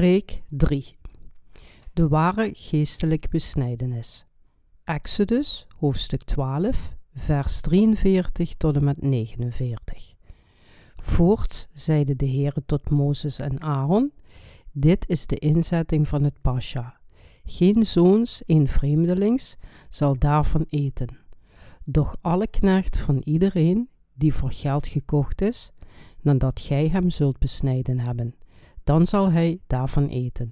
Preek 3 De ware geestelijke besnijdenis. Exodus, hoofdstuk 12, vers 43 tot en met 49. Voorts zeide de Heere tot Mozes en Aaron: Dit is de inzetting van het Pascha. Geen zoons, een vreemdelings, zal daarvan eten. Doch alle knecht van iedereen die voor geld gekocht is, nadat gij hem zult besnijden hebben dan zal hij daarvan eten.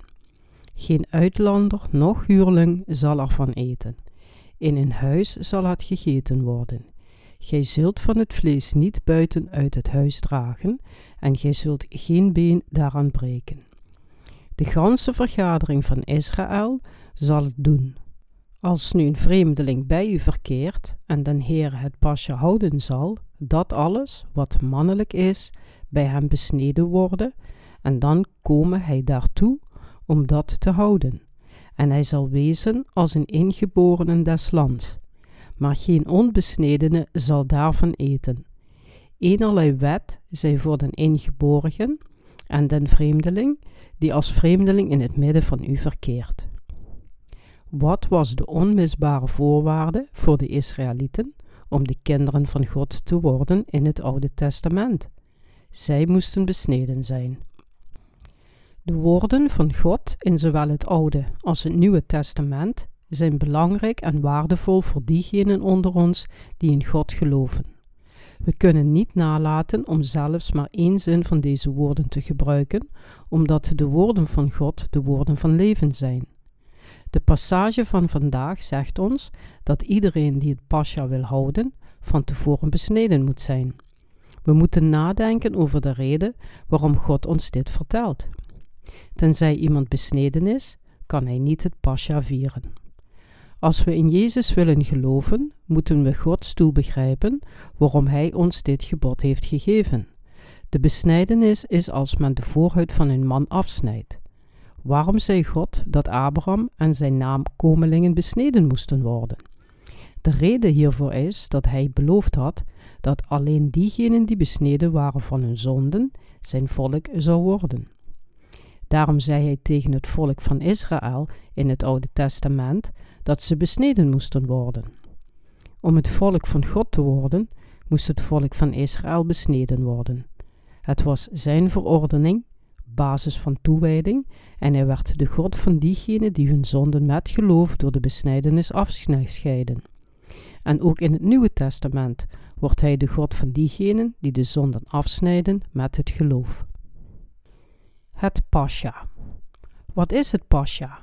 Geen uitlander noch huurling zal ervan eten. In een huis zal het gegeten worden. Gij zult van het vlees niet buiten uit het huis dragen, en gij zult geen been daaraan breken. De ganse vergadering van Israël zal het doen. Als nu een vreemdeling bij u verkeert en den Heer het pasje houden zal, dat alles wat mannelijk is, bij hem besneden worden, en dan komen hij daartoe om dat te houden. En hij zal wezen als een ingeborene des lands. Maar geen onbesnedene zal daarvan eten. Eenerlei wet zij voor den ingeborgen en den vreemdeling, die als vreemdeling in het midden van u verkeert. Wat was de onmisbare voorwaarde voor de Israëlieten om de kinderen van God te worden in het Oude Testament? Zij moesten besneden zijn. De woorden van God in zowel het Oude als het Nieuwe Testament zijn belangrijk en waardevol voor diegenen onder ons die in God geloven. We kunnen niet nalaten om zelfs maar één zin van deze woorden te gebruiken, omdat de woorden van God de woorden van leven zijn. De passage van vandaag zegt ons dat iedereen die het pascha wil houden, van tevoren besneden moet zijn. We moeten nadenken over de reden waarom God ons dit vertelt. Tenzij iemand besneden is, kan hij niet het pascha vieren. Als we in Jezus willen geloven, moeten we Gods doel begrijpen waarom Hij ons dit gebod heeft gegeven. De besnijdenis is als men de voorhuid van een man afsnijdt. Waarom zei God dat Abraham en zijn naam komelingen besneden moesten worden? De reden hiervoor is dat hij beloofd had dat alleen diegenen die besneden waren van hun zonden, zijn volk zou worden. Daarom zei hij tegen het volk van Israël in het Oude Testament dat ze besneden moesten worden. Om het volk van God te worden, moest het volk van Israël besneden worden. Het was zijn verordening, basis van toewijding, en hij werd de God van diegenen die hun zonden met geloof door de besnijdenis afscheiden. En ook in het Nieuwe Testament wordt hij de God van diegenen die de zonden afsnijden met het geloof. Het Pascha. Wat is het Pascha?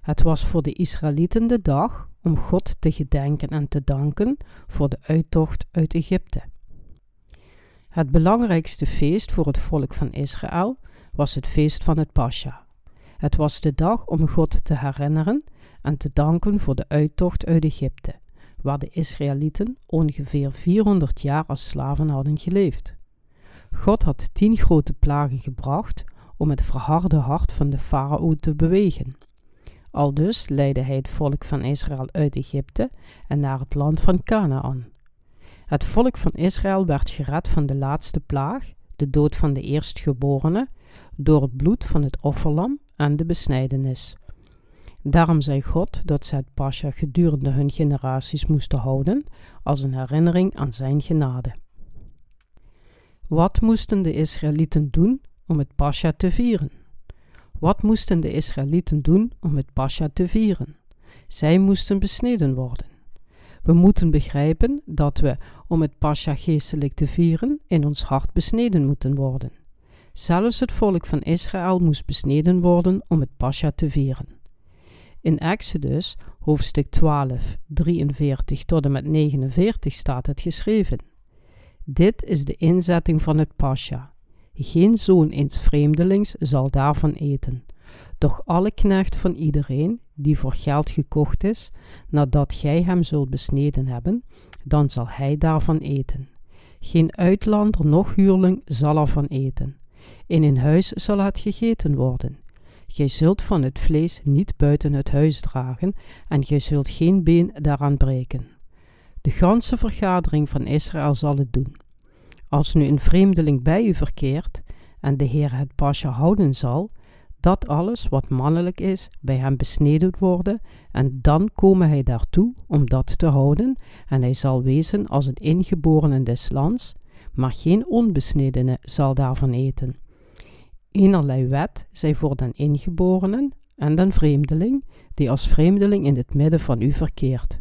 Het was voor de Israëlieten de dag om God te gedenken en te danken voor de uittocht uit Egypte. Het belangrijkste feest voor het volk van Israël was het feest van het Pascha. Het was de dag om God te herinneren en te danken voor de uittocht uit Egypte, waar de Israëlieten ongeveer 400 jaar als slaven hadden geleefd. God had tien grote plagen gebracht om het verharde hart van de farao te bewegen. Aldus leidde hij het volk van Israël uit Egypte en naar het land van Canaan. Het volk van Israël werd gered van de laatste plaag, de dood van de eerstgeborene, door het bloed van het offerlam en de besnijdenis. Daarom zei God dat ze het pascha gedurende hun generaties moesten houden, als een herinnering aan zijn genade. Wat moesten de Israëlieten doen om het Pascha te vieren. Wat moesten de Israëlieten doen om het Pascha te vieren? Zij moesten besneden worden. We moeten begrijpen dat we, om het Pascha geestelijk te vieren, in ons hart besneden moeten worden. Zelfs het volk van Israël moest besneden worden om het Pascha te vieren. In Exodus, hoofdstuk 12, 43 tot en met 49 staat het geschreven. Dit is de inzetting van het Pascha. Geen zoon eens vreemdelings zal daarvan eten. Doch alle knecht van iedereen, die voor geld gekocht is, nadat gij hem zult besneden hebben, dan zal hij daarvan eten. Geen uitlander noch huurling zal ervan eten. In een huis zal het gegeten worden. Gij zult van het vlees niet buiten het huis dragen, en gij zult geen been daaraan breken. De ganse vergadering van Israël zal het doen. Als nu een vreemdeling bij u verkeert en de Heer het pasje houden zal, dat alles wat mannelijk is bij hem besneden worden, en dan komen hij daartoe om dat te houden, en hij zal wezen als een ingeborene des lands, maar geen onbesnedene zal daarvan eten. Enerlei wet zij voor den ingeborenen en den vreemdeling, die als vreemdeling in het midden van u verkeert.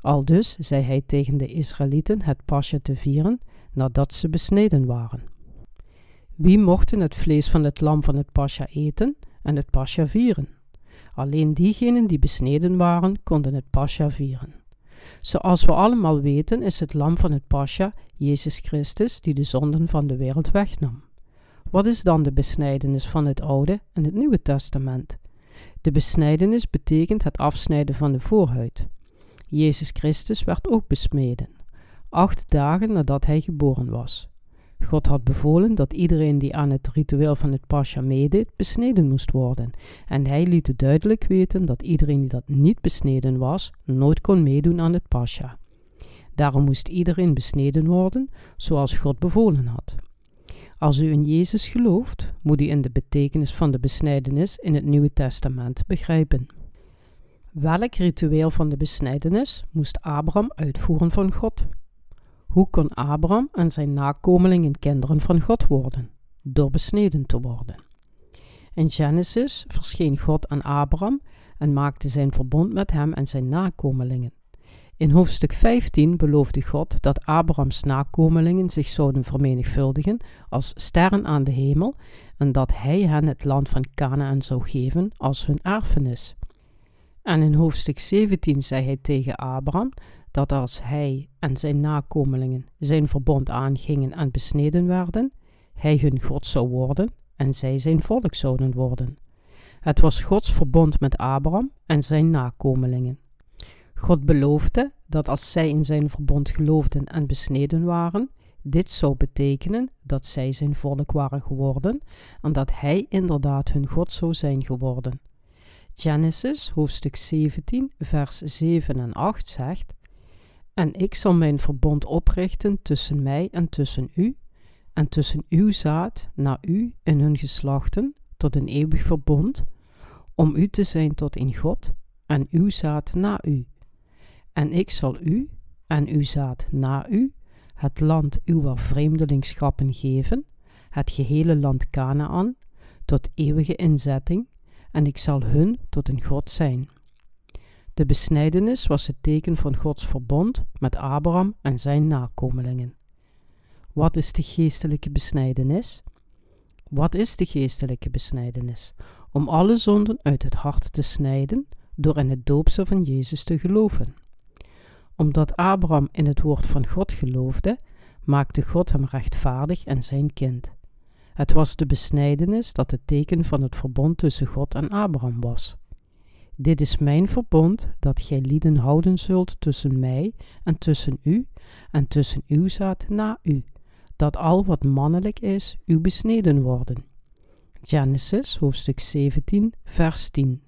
Aldus zei hij tegen de Israëlieten het pasje te vieren nadat ze besneden waren. Wie mochten het vlees van het lam van het pasja eten en het pasja vieren? Alleen diegenen die besneden waren, konden het pasja vieren. Zoals we allemaal weten, is het lam van het pasja Jezus Christus die de zonden van de wereld wegnam. Wat is dan de besnijdenis van het Oude en het Nieuwe Testament? De besnijdenis betekent het afsnijden van de voorhuid. Jezus Christus werd ook besmeden, acht dagen nadat hij geboren was. God had bevolen dat iedereen die aan het ritueel van het Pascha meedeed, besneden moest worden. En hij liet duidelijk weten dat iedereen die dat niet besneden was, nooit kon meedoen aan het Pascha. Daarom moest iedereen besneden worden, zoals God bevolen had. Als u in Jezus gelooft, moet u in de betekenis van de besnijdenis in het Nieuwe Testament begrijpen. Welk ritueel van de besnijdenis moest Abraham uitvoeren van God? Hoe kon Abraham en zijn nakomelingen kinderen van God worden? Door besneden te worden. In Genesis verscheen God aan Abraham en maakte zijn verbond met hem en zijn nakomelingen. In hoofdstuk 15 beloofde God dat Abrahams nakomelingen zich zouden vermenigvuldigen als sterren aan de hemel en dat hij hen het land van Canaan zou geven als hun erfenis. En in hoofdstuk 17 zei hij tegen Abraham dat als hij en zijn nakomelingen zijn verbond aangingen en besneden werden, hij hun God zou worden en zij zijn volk zouden worden. Het was Gods verbond met Abraham en zijn nakomelingen. God beloofde dat als zij in zijn verbond geloofden en besneden waren, dit zou betekenen dat zij zijn volk waren geworden en dat hij inderdaad hun God zou zijn geworden. Genesis hoofdstuk 17, vers 7 en 8 zegt: En ik zal mijn verbond oprichten tussen mij en tussen u, en tussen uw zaad naar u en hun geslachten, tot een eeuwig verbond, om u te zijn tot in God, en uw zaad na u. En ik zal u en uw zaad na u het land uw vreemdelingschappen geven, het gehele land Canaan, tot eeuwige inzetting, en ik zal hun tot een God zijn. De besnijdenis was het teken van Gods verbond met Abraham en zijn nakomelingen. Wat is de geestelijke besnijdenis? Wat is de geestelijke besnijdenis? Om alle zonden uit het hart te snijden door in het doopsel van Jezus te geloven. Omdat Abraham in het woord van God geloofde, maakte God hem rechtvaardig en zijn kind. Het was de besnijdenis dat het teken van het verbond tussen God en Abraham was. Dit is mijn verbond dat gij lieden houden zult tussen mij en tussen u en tussen uw zaad na u, dat al wat mannelijk is u besneden worden. Genesis hoofdstuk 17 vers 10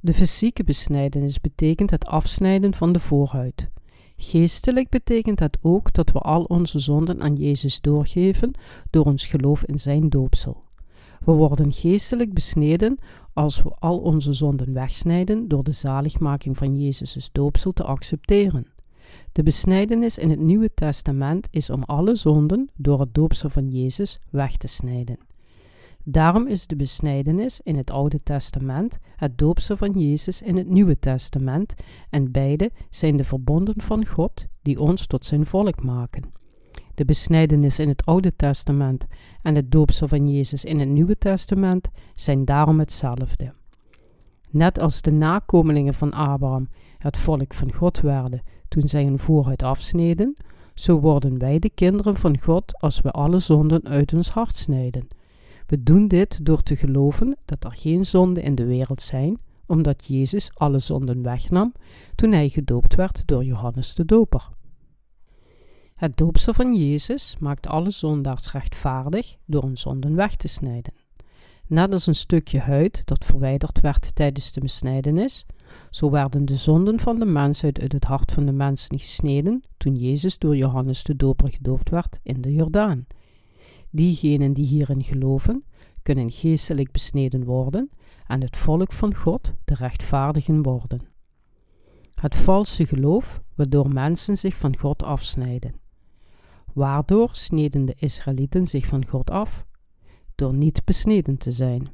De fysieke besnijdenis betekent het afsnijden van de voorhuid. Geestelijk betekent het ook dat we al onze zonden aan Jezus doorgeven door ons geloof in zijn doopsel. We worden geestelijk besneden als we al onze zonden wegsnijden door de zaligmaking van Jezus' doopsel te accepteren. De besnijdenis in het Nieuwe Testament is om alle zonden door het doopsel van Jezus weg te snijden. Daarom is de besnijdenis in het Oude Testament het doopsel van Jezus in het Nieuwe Testament en beide zijn de verbonden van God die ons tot zijn volk maken. De besnijdenis in het Oude Testament en het doopsel van Jezus in het Nieuwe Testament zijn daarom hetzelfde. Net als de nakomelingen van Abraham het volk van God werden toen zij hun voorhuid afsneden, zo worden wij de kinderen van God als we alle zonden uit ons hart snijden we doen dit door te geloven dat er geen zonden in de wereld zijn, omdat Jezus alle zonden wegnam toen hij gedoopt werd door Johannes de Doper. Het doopsel van Jezus maakt alle zondaars rechtvaardig door hun zonden weg te snijden. Net als een stukje huid dat verwijderd werd tijdens de besnijdenis, zo werden de zonden van de mensheid uit het hart van de mensen gesneden toen Jezus door Johannes de Doper gedoopt werd in de Jordaan. Diegenen die hierin geloven, kunnen geestelijk besneden worden en het volk van God de rechtvaardigen worden. Het valse geloof waardoor mensen zich van God afsnijden. Waardoor sneden de Israëlieten zich van God af? Door niet besneden te zijn.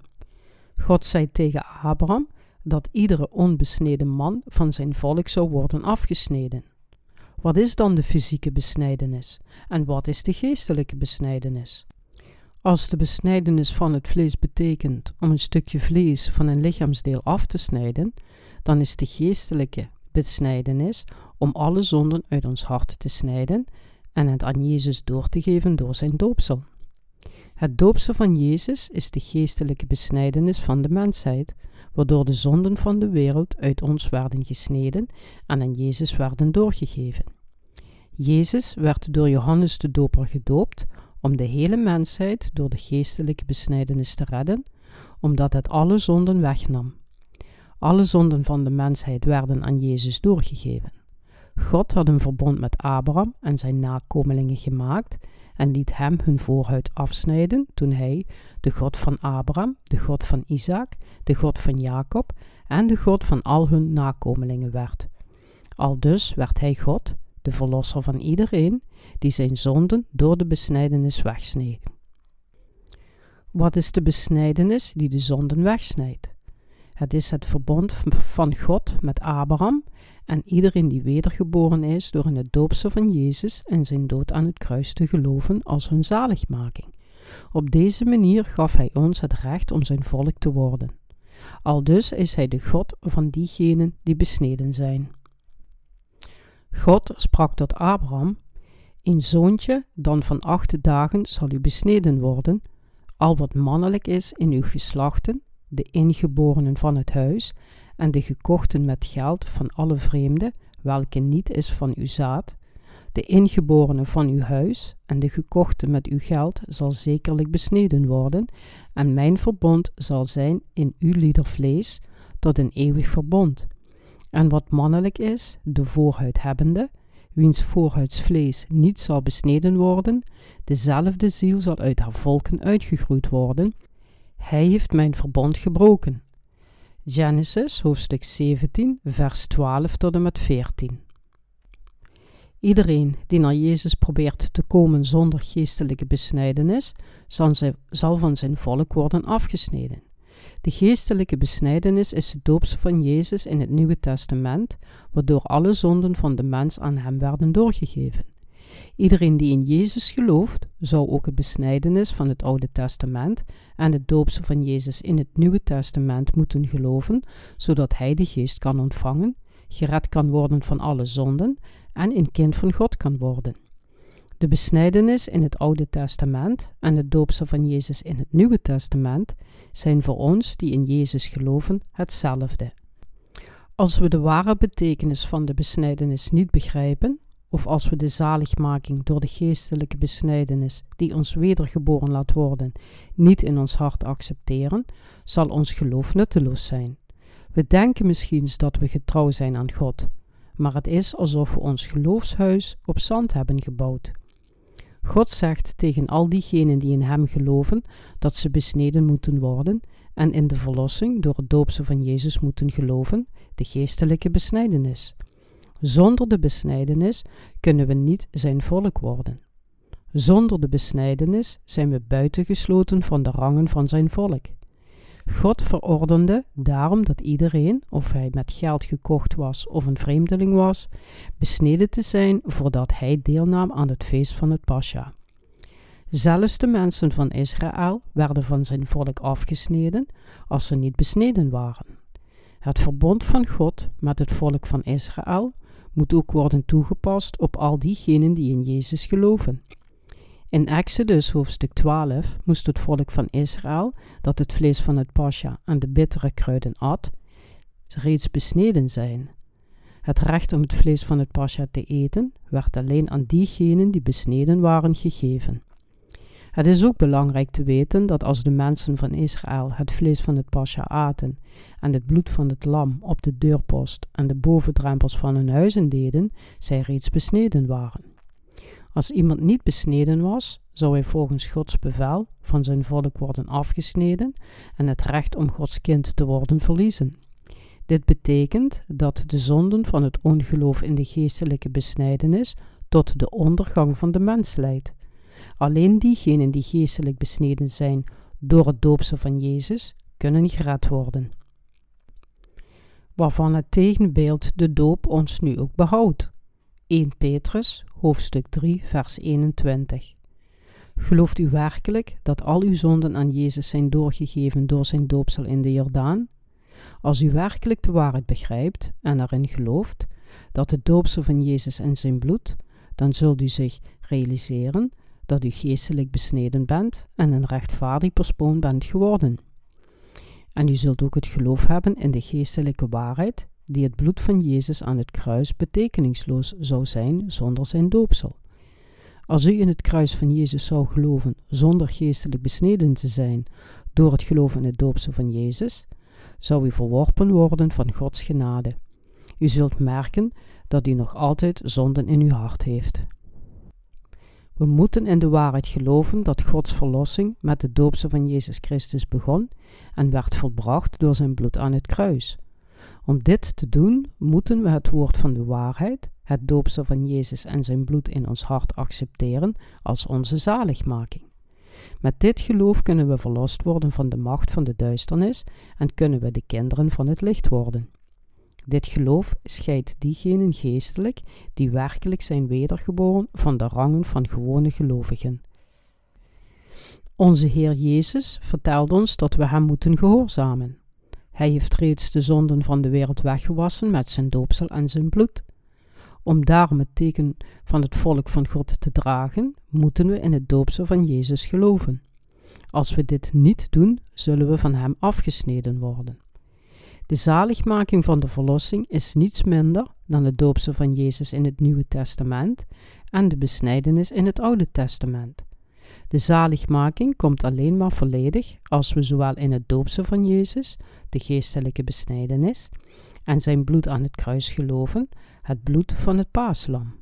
God zei tegen Abraham dat iedere onbesneden man van zijn volk zou worden afgesneden. Wat is dan de fysieke besnijdenis en wat is de geestelijke besnijdenis? Als de besnijdenis van het vlees betekent om een stukje vlees van een lichaamsdeel af te snijden, dan is de geestelijke besnijdenis om alle zonden uit ons hart te snijden en het aan Jezus door te geven door zijn doopsel. Het doopsel van Jezus is de geestelijke besnijdenis van de mensheid, waardoor de zonden van de wereld uit ons werden gesneden en aan Jezus werden doorgegeven. Jezus werd door Johannes de Doper gedoopt om de hele mensheid door de geestelijke besnijdenis te redden, omdat het alle zonden wegnam. Alle zonden van de mensheid werden aan Jezus doorgegeven. God had een verbond met Abraham en zijn nakomelingen gemaakt en liet hem hun voorhuid afsnijden toen hij, de God van Abraham, de God van Isaac, de God van Jacob en de God van al hun nakomelingen werd. Aldus werd hij God, de verlosser van iedereen, die zijn zonden door de besnijdenis wegsneed. Wat is de besnijdenis die de zonden wegsnijdt? Het is het verbond van God met Abraham en iedereen die wedergeboren is door in het doopsel van Jezus en zijn dood aan het kruis te geloven als hun zaligmaking. Op deze manier gaf hij ons het recht om zijn volk te worden. Aldus is hij de God van diegenen die besneden zijn. God sprak tot Abraham: Een zoontje dan van acht dagen zal u besneden worden, al wat mannelijk is in uw geslachten, de ingeborenen van het huis, en de gekochten met geld van alle vreemden, welke niet is van uw zaad, de ingeborene van uw huis en de gekochte met uw geld zal zekerlijk besneden worden, en mijn verbond zal zijn in uw liedervlees tot een eeuwig verbond. En wat mannelijk is, de voorhuid hebbende, wiens voorhuidsvlees niet zal besneden worden, dezelfde ziel zal uit haar volken uitgegroeid worden. Hij heeft mijn verbond gebroken. Genesis hoofdstuk 17, vers 12 tot en met 14. Iedereen die naar Jezus probeert te komen zonder geestelijke besnijdenis, zal van zijn volk worden afgesneden. De geestelijke besnijdenis is het doopsel van Jezus in het Nieuwe Testament, waardoor alle zonden van de mens aan hem werden doorgegeven. Iedereen die in Jezus gelooft, zou ook het besnijdenis van het Oude Testament en het doopsel van Jezus in het Nieuwe Testament moeten geloven, zodat hij de geest kan ontvangen, gered kan worden van alle zonden en een kind van God kan worden. De besnijdenis in het Oude Testament en het doopsel van Jezus in het Nieuwe Testament zijn voor ons die in Jezus geloven hetzelfde. Als we de ware betekenis van de besnijdenis niet begrijpen, of als we de zaligmaking door de geestelijke besnijdenis die ons wedergeboren laat worden, niet in ons hart accepteren, zal ons geloof nutteloos zijn. We denken misschien dat we getrouw zijn aan God, maar het is alsof we ons geloofshuis op zand hebben gebouwd. God zegt tegen al diegenen die in Hem geloven dat ze besneden moeten worden en in de verlossing door het doopsel van Jezus moeten geloven, de geestelijke besnijdenis. Zonder de besnijdenis kunnen we niet zijn volk worden. Zonder de besnijdenis zijn we buitengesloten van de rangen van zijn volk. God verordende daarom dat iedereen, of hij met geld gekocht was of een vreemdeling was, besneden te zijn voordat hij deelnam aan het feest van het Pascha. Zelfs de mensen van Israël werden van zijn volk afgesneden als ze niet besneden waren. Het verbond van God met het volk van Israël moet ook worden toegepast op al diegenen die in Jezus geloven. In Exodus hoofdstuk 12 moest het volk van Israël, dat het vlees van het pascha en de bittere kruiden at, reeds besneden zijn. Het recht om het vlees van het pascha te eten werd alleen aan diegenen die besneden waren gegeven. Het is ook belangrijk te weten dat als de mensen van Israël het vlees van het pascha aten en het bloed van het lam op de deurpost en de bovendrempels van hun huizen deden, zij reeds besneden waren. Als iemand niet besneden was zou hij volgens Gods bevel van zijn volk worden afgesneden en het recht om Gods kind te worden verliezen. Dit betekent dat de zonden van het ongeloof in de geestelijke besnijdenis tot de ondergang van de mens leidt. Alleen diegenen die geestelijk besneden zijn door het doopsel van Jezus kunnen gered worden. Waarvan het tegenbeeld de doop ons nu ook behoudt. 1 Petrus, hoofdstuk 3, vers 21. Gelooft u werkelijk dat al uw zonden aan Jezus zijn doorgegeven door zijn doopsel in de Jordaan? Als u werkelijk de waarheid begrijpt en erin gelooft dat het doopsel van Jezus en zijn bloed, dan zult u zich realiseren dat u geestelijk besneden bent en een rechtvaardig persoon bent geworden. En u zult ook het geloof hebben in de geestelijke waarheid die het bloed van Jezus aan het kruis betekenisloos zou zijn zonder zijn doopsel. Als u in het kruis van Jezus zou geloven zonder geestelijk besneden te zijn door het geloof in het doopsel van Jezus, zou u verworpen worden van Gods genade. U zult merken dat u nog altijd zonden in uw hart heeft. We moeten in de waarheid geloven dat Gods verlossing met de doopsel van Jezus Christus begon en werd volbracht door zijn bloed aan het kruis. Om dit te doen, moeten we het woord van de waarheid, het doopsel van Jezus en zijn bloed in ons hart accepteren als onze zaligmaking. Met dit geloof kunnen we verlost worden van de macht van de duisternis en kunnen we de kinderen van het licht worden. Dit geloof scheidt diegenen geestelijk die werkelijk zijn wedergeboren van de rangen van gewone gelovigen. Onze Heer Jezus vertelt ons dat we Hem moeten gehoorzamen. Hij heeft reeds de zonden van de wereld weggewassen met zijn doopsel en zijn bloed. Om daarom het teken van het volk van God te dragen, moeten we in het doopsel van Jezus geloven. Als we dit niet doen, zullen we van Hem afgesneden worden. De zaligmaking van de verlossing is niets minder dan het doopsel van Jezus in het Nieuwe Testament en de besnijdenis in het Oude Testament. De zaligmaking komt alleen maar volledig als we zowel in het doopsel van Jezus, de geestelijke besnijdenis, en zijn bloed aan het kruis geloven, het bloed van het paaslam.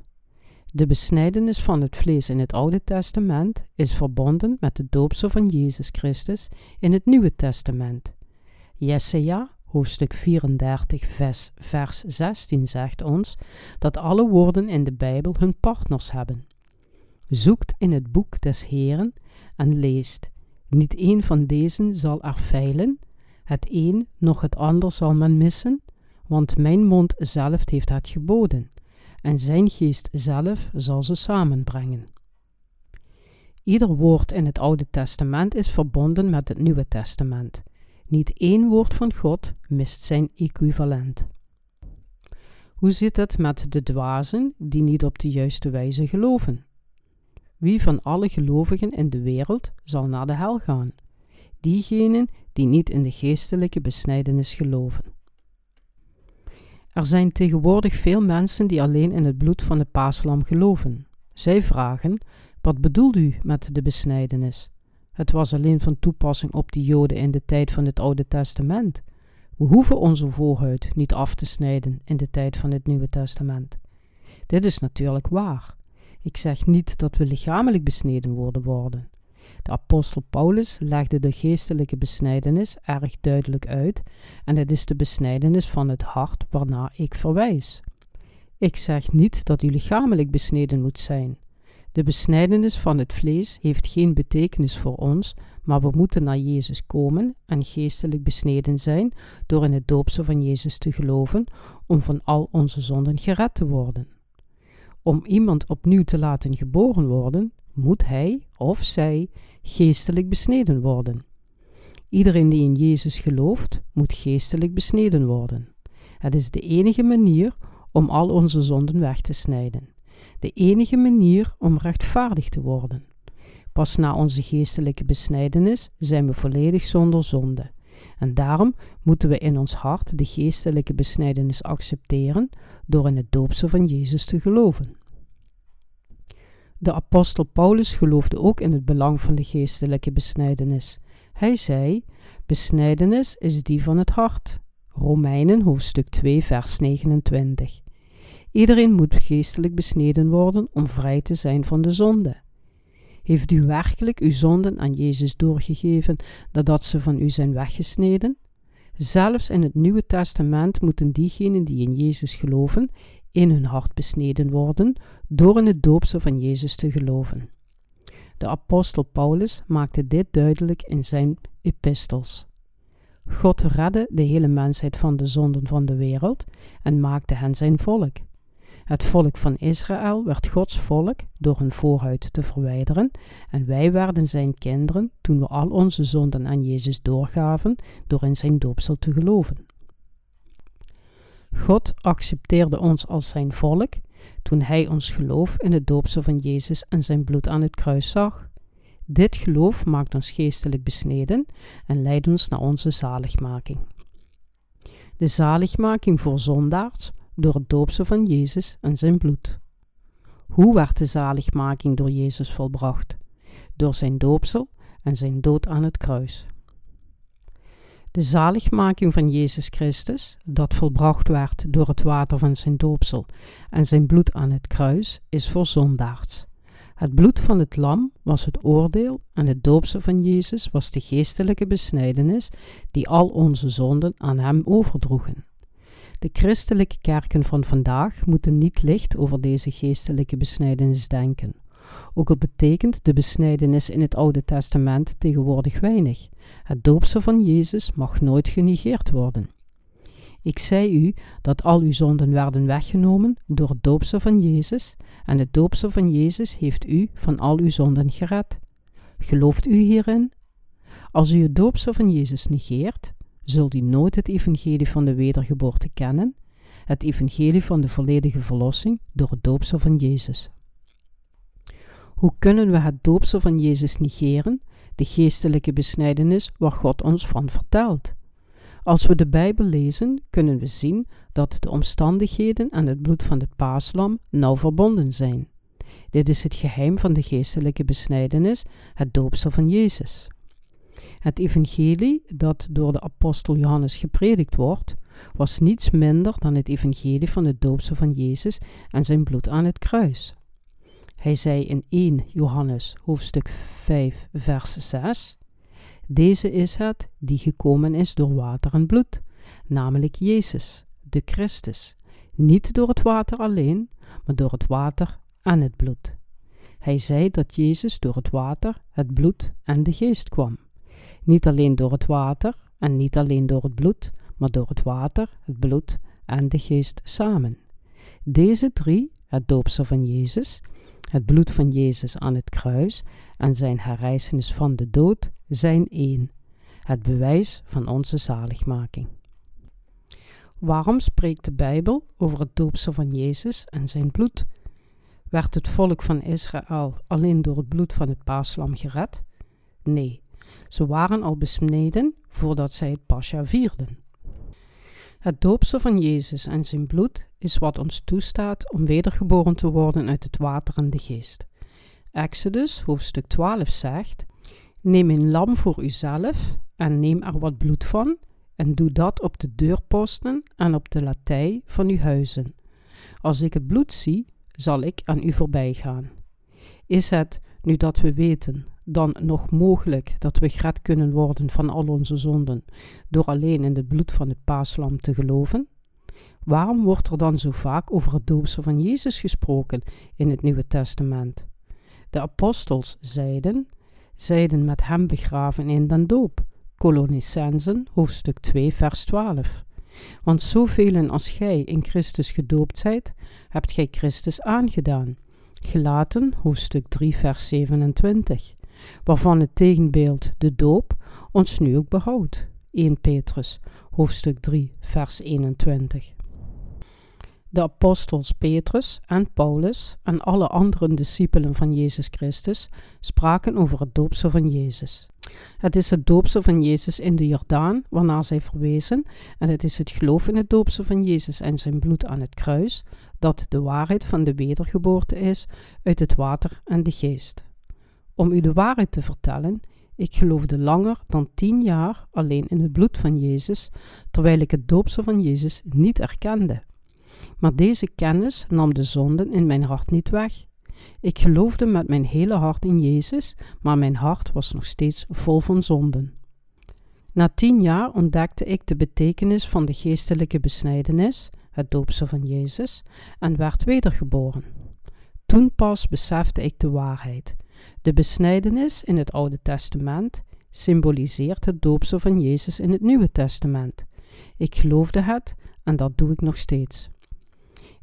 De besnijdenis van het vlees in het Oude Testament is verbonden met de doopsel van Jezus Christus in het Nieuwe Testament. Jesaja, hoofdstuk 34, vers, vers 16 zegt ons dat alle woorden in de Bijbel hun partners hebben. Zoekt in het boek des Heren en leest. Niet een van deze zal er feilen, het een nog het ander zal men missen, want mijn mond zelf heeft het geboden, en zijn geest zelf zal ze samenbrengen. Ieder woord in het Oude Testament is verbonden met het Nieuwe Testament. Niet één woord van God mist zijn equivalent. Hoe zit het met de dwazen die niet op de juiste wijze geloven? Wie van alle gelovigen in de wereld zal naar de hel gaan? Diegenen die niet in de geestelijke besnijdenis geloven. Er zijn tegenwoordig veel mensen die alleen in het bloed van de paaslam geloven. Zij vragen: Wat bedoelt u met de besnijdenis? Het was alleen van toepassing op de Joden in de tijd van het Oude Testament. We hoeven onze voorhuid niet af te snijden in de tijd van het Nieuwe Testament. Dit is natuurlijk waar. Ik zeg niet dat we lichamelijk besneden worden worden. De apostel Paulus legde de geestelijke besnijdenis erg duidelijk uit en het is de besnijdenis van het hart waarna ik verwijs. Ik zeg niet dat u lichamelijk besneden moet zijn. De besnijdenis van het vlees heeft geen betekenis voor ons, maar we moeten naar Jezus komen en geestelijk besneden zijn door in het doopsel van Jezus te geloven om van al onze zonden gered te worden. Om iemand opnieuw te laten geboren worden, moet hij of zij geestelijk besneden worden. Iedereen die in Jezus gelooft, moet geestelijk besneden worden. Het is de enige manier om al onze zonden weg te snijden. De enige manier om rechtvaardig te worden. Pas na onze geestelijke besnijdenis zijn we volledig zonder zonde. En daarom moeten we in ons hart de geestelijke besnijdenis accepteren door in het doopsel van Jezus te geloven. De apostel Paulus geloofde ook in het belang van de geestelijke besnijdenis. Hij zei: Besnijdenis is die van het hart. Romeinen hoofdstuk 2, vers 29. Iedereen moet geestelijk besneden worden om vrij te zijn van de zonde. Heeft u werkelijk uw zonden aan Jezus doorgegeven nadat ze van u zijn weggesneden? Zelfs in het Nieuwe Testament moeten diegenen die in Jezus geloven in hun hart besneden worden door in het doopsel van Jezus te geloven. De apostel Paulus maakte dit duidelijk in zijn epistels. God redde de hele mensheid van de zonden van de wereld en maakte hen zijn volk. Het volk van Israël werd Gods volk door hun voorhuid te verwijderen en wij werden zijn kinderen toen we al onze zonden aan Jezus doorgaven door in zijn doopsel te geloven. God accepteerde ons als zijn volk toen hij ons geloof in het doopsel van Jezus en zijn bloed aan het kruis zag. Dit geloof maakt ons geestelijk besneden en leidt ons naar onze zaligmaking. De zaligmaking voor zondaars door het doopsel van Jezus en zijn bloed. Hoe werd de zaligmaking door Jezus volbracht? Door zijn doopsel en zijn dood aan het kruis. De zaligmaking van Jezus Christus, dat volbracht werd door het water van zijn doopsel en zijn bloed aan het kruis, is voor zondaars. Het bloed van het lam was het oordeel en het doopsel van Jezus was de geestelijke besnijdenis die al onze zonden aan hem overdroegen. De christelijke kerken van vandaag moeten niet licht over deze geestelijke besnijdenis denken. Ook al betekent de besnijdenis in het Oude Testament tegenwoordig weinig. Het doopsel van Jezus mag nooit genegeerd worden. Ik zei u dat al uw zonden werden weggenomen door het doopsel van Jezus, en het doopsel van Jezus heeft u van al uw zonden gered. Gelooft u hierin? Als u het doopsel van Jezus negeert, zult u nooit het evangelie van de wedergeboorte kennen, het evangelie van de volledige verlossing door het doopsel van Jezus. Hoe kunnen we het doopsel van Jezus negeren, de geestelijke besnijdenis waar God ons van vertelt? Als we de Bijbel lezen, kunnen we zien dat de omstandigheden en het bloed van het paaslam nauw verbonden zijn. Dit is het geheim van de geestelijke besnijdenis, het doopsel van Jezus. Het evangelie dat door de apostel Johannes gepredikt wordt, was niets minder dan het evangelie van het doopsel van Jezus en zijn bloed aan het kruis. Hij zei in 1 Johannes hoofdstuk 5 vers 6 Deze is het die gekomen is door water en bloed, namelijk Jezus, de Christus, niet door het water alleen, maar door het water en het bloed. Hij zei dat Jezus door het water, het bloed en de geest kwam. Niet alleen door het water en niet alleen door het bloed, maar door het water, het bloed en de geest samen. Deze drie, het doopsel van Jezus, het bloed van Jezus aan het kruis en zijn herrijzenis van de dood, zijn één, het bewijs van onze zaligmaking. Waarom spreekt de Bijbel over het doopsel van Jezus en zijn bloed? Werd het volk van Israël alleen door het bloed van het paaslam gered? Nee, ze waren al besneden voordat zij het Pascha vierden. Het doopsel van Jezus en zijn bloed is wat ons toestaat om wedergeboren te worden uit het water en de geest. Exodus hoofdstuk 12 zegt: Neem een lam voor uzelf en neem er wat bloed van en doe dat op de deurposten en op de latij van uw huizen. Als ik het bloed zie, zal ik aan u voorbij gaan. Is het, nu dat we weten dan nog mogelijk dat we gered kunnen worden van al onze zonden door alleen in het bloed van het paaslam te geloven? Waarom wordt er dan zo vaak over het doopsel van Jezus gesproken in het Nieuwe Testament? De apostels zeiden, zeiden met hem begraven in den doop. Colonicensen, hoofdstuk 2, vers 12. Want zoveel als gij in Christus gedoopt zijt, hebt gij Christus aangedaan. Gelaten, hoofdstuk 3, vers 27 waarvan het tegenbeeld, de doop, ons nu ook behoudt. 1 Petrus, hoofdstuk 3, vers 21. De apostels Petrus en Paulus en alle andere discipelen van Jezus Christus spraken over het doopsel van Jezus. Het is het doopsel van Jezus in de Jordaan, waarna zij verwezen, en het is het geloof in het doopsel van Jezus en zijn bloed aan het kruis, dat de waarheid van de wedergeboorte is uit het water en de geest. Om u de waarheid te vertellen, ik geloofde langer dan tien jaar alleen in het bloed van Jezus, terwijl ik het doopsel van Jezus niet erkende. Maar deze kennis nam de zonden in mijn hart niet weg. Ik geloofde met mijn hele hart in Jezus, maar mijn hart was nog steeds vol van zonden. Na tien jaar ontdekte ik de betekenis van de geestelijke besnijdenis, het doopsel van Jezus, en werd wedergeboren. Toen pas besefte ik de waarheid. De besnijdenis in het Oude Testament symboliseert het doopsel van Jezus in het Nieuwe Testament. Ik geloofde het en dat doe ik nog steeds.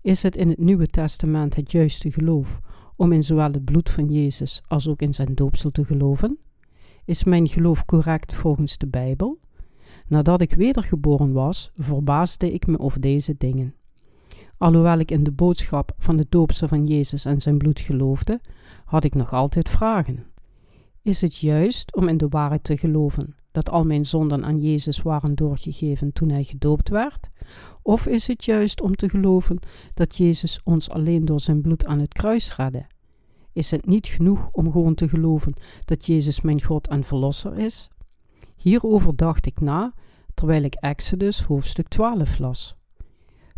Is het in het Nieuwe Testament het juiste geloof om in zowel het bloed van Jezus als ook in zijn doopsel te geloven? Is mijn geloof correct volgens de Bijbel? Nadat ik wedergeboren was, verbaasde ik me over deze dingen. Alhoewel ik in de boodschap van de doopsel van Jezus en zijn bloed geloofde, had ik nog altijd vragen. Is het juist om in de waarheid te geloven dat al mijn zonden aan Jezus waren doorgegeven toen hij gedoopt werd? Of is het juist om te geloven dat Jezus ons alleen door zijn bloed aan het kruis redde? Is het niet genoeg om gewoon te geloven dat Jezus mijn God en Verlosser is? Hierover dacht ik na terwijl ik Exodus hoofdstuk 12 las.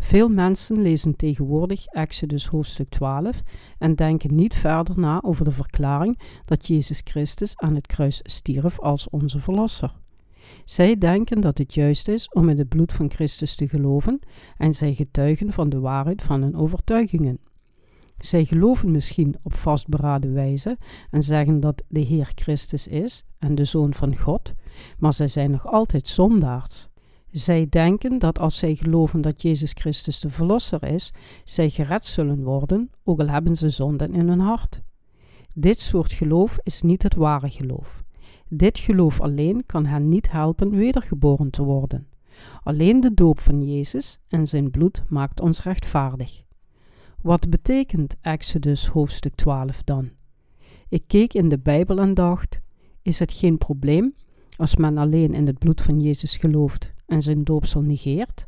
Veel mensen lezen tegenwoordig Exodus hoofdstuk 12 en denken niet verder na over de verklaring dat Jezus Christus aan het kruis stierf als onze Verlosser. Zij denken dat het juist is om in het bloed van Christus te geloven en zij getuigen van de waarheid van hun overtuigingen. Zij geloven misschien op vastberaden wijze en zeggen dat de Heer Christus is en de Zoon van God, maar zij zijn nog altijd zondaars. Zij denken dat als zij geloven dat Jezus Christus de Verlosser is, zij gered zullen worden, ook al hebben ze zonden in hun hart. Dit soort geloof is niet het ware geloof. Dit geloof alleen kan hen niet helpen wedergeboren te worden. Alleen de doop van Jezus en zijn bloed maakt ons rechtvaardig. Wat betekent Exodus hoofdstuk 12 dan? Ik keek in de Bijbel en dacht: is het geen probleem als men alleen in het bloed van Jezus gelooft en zijn doopsel negeert?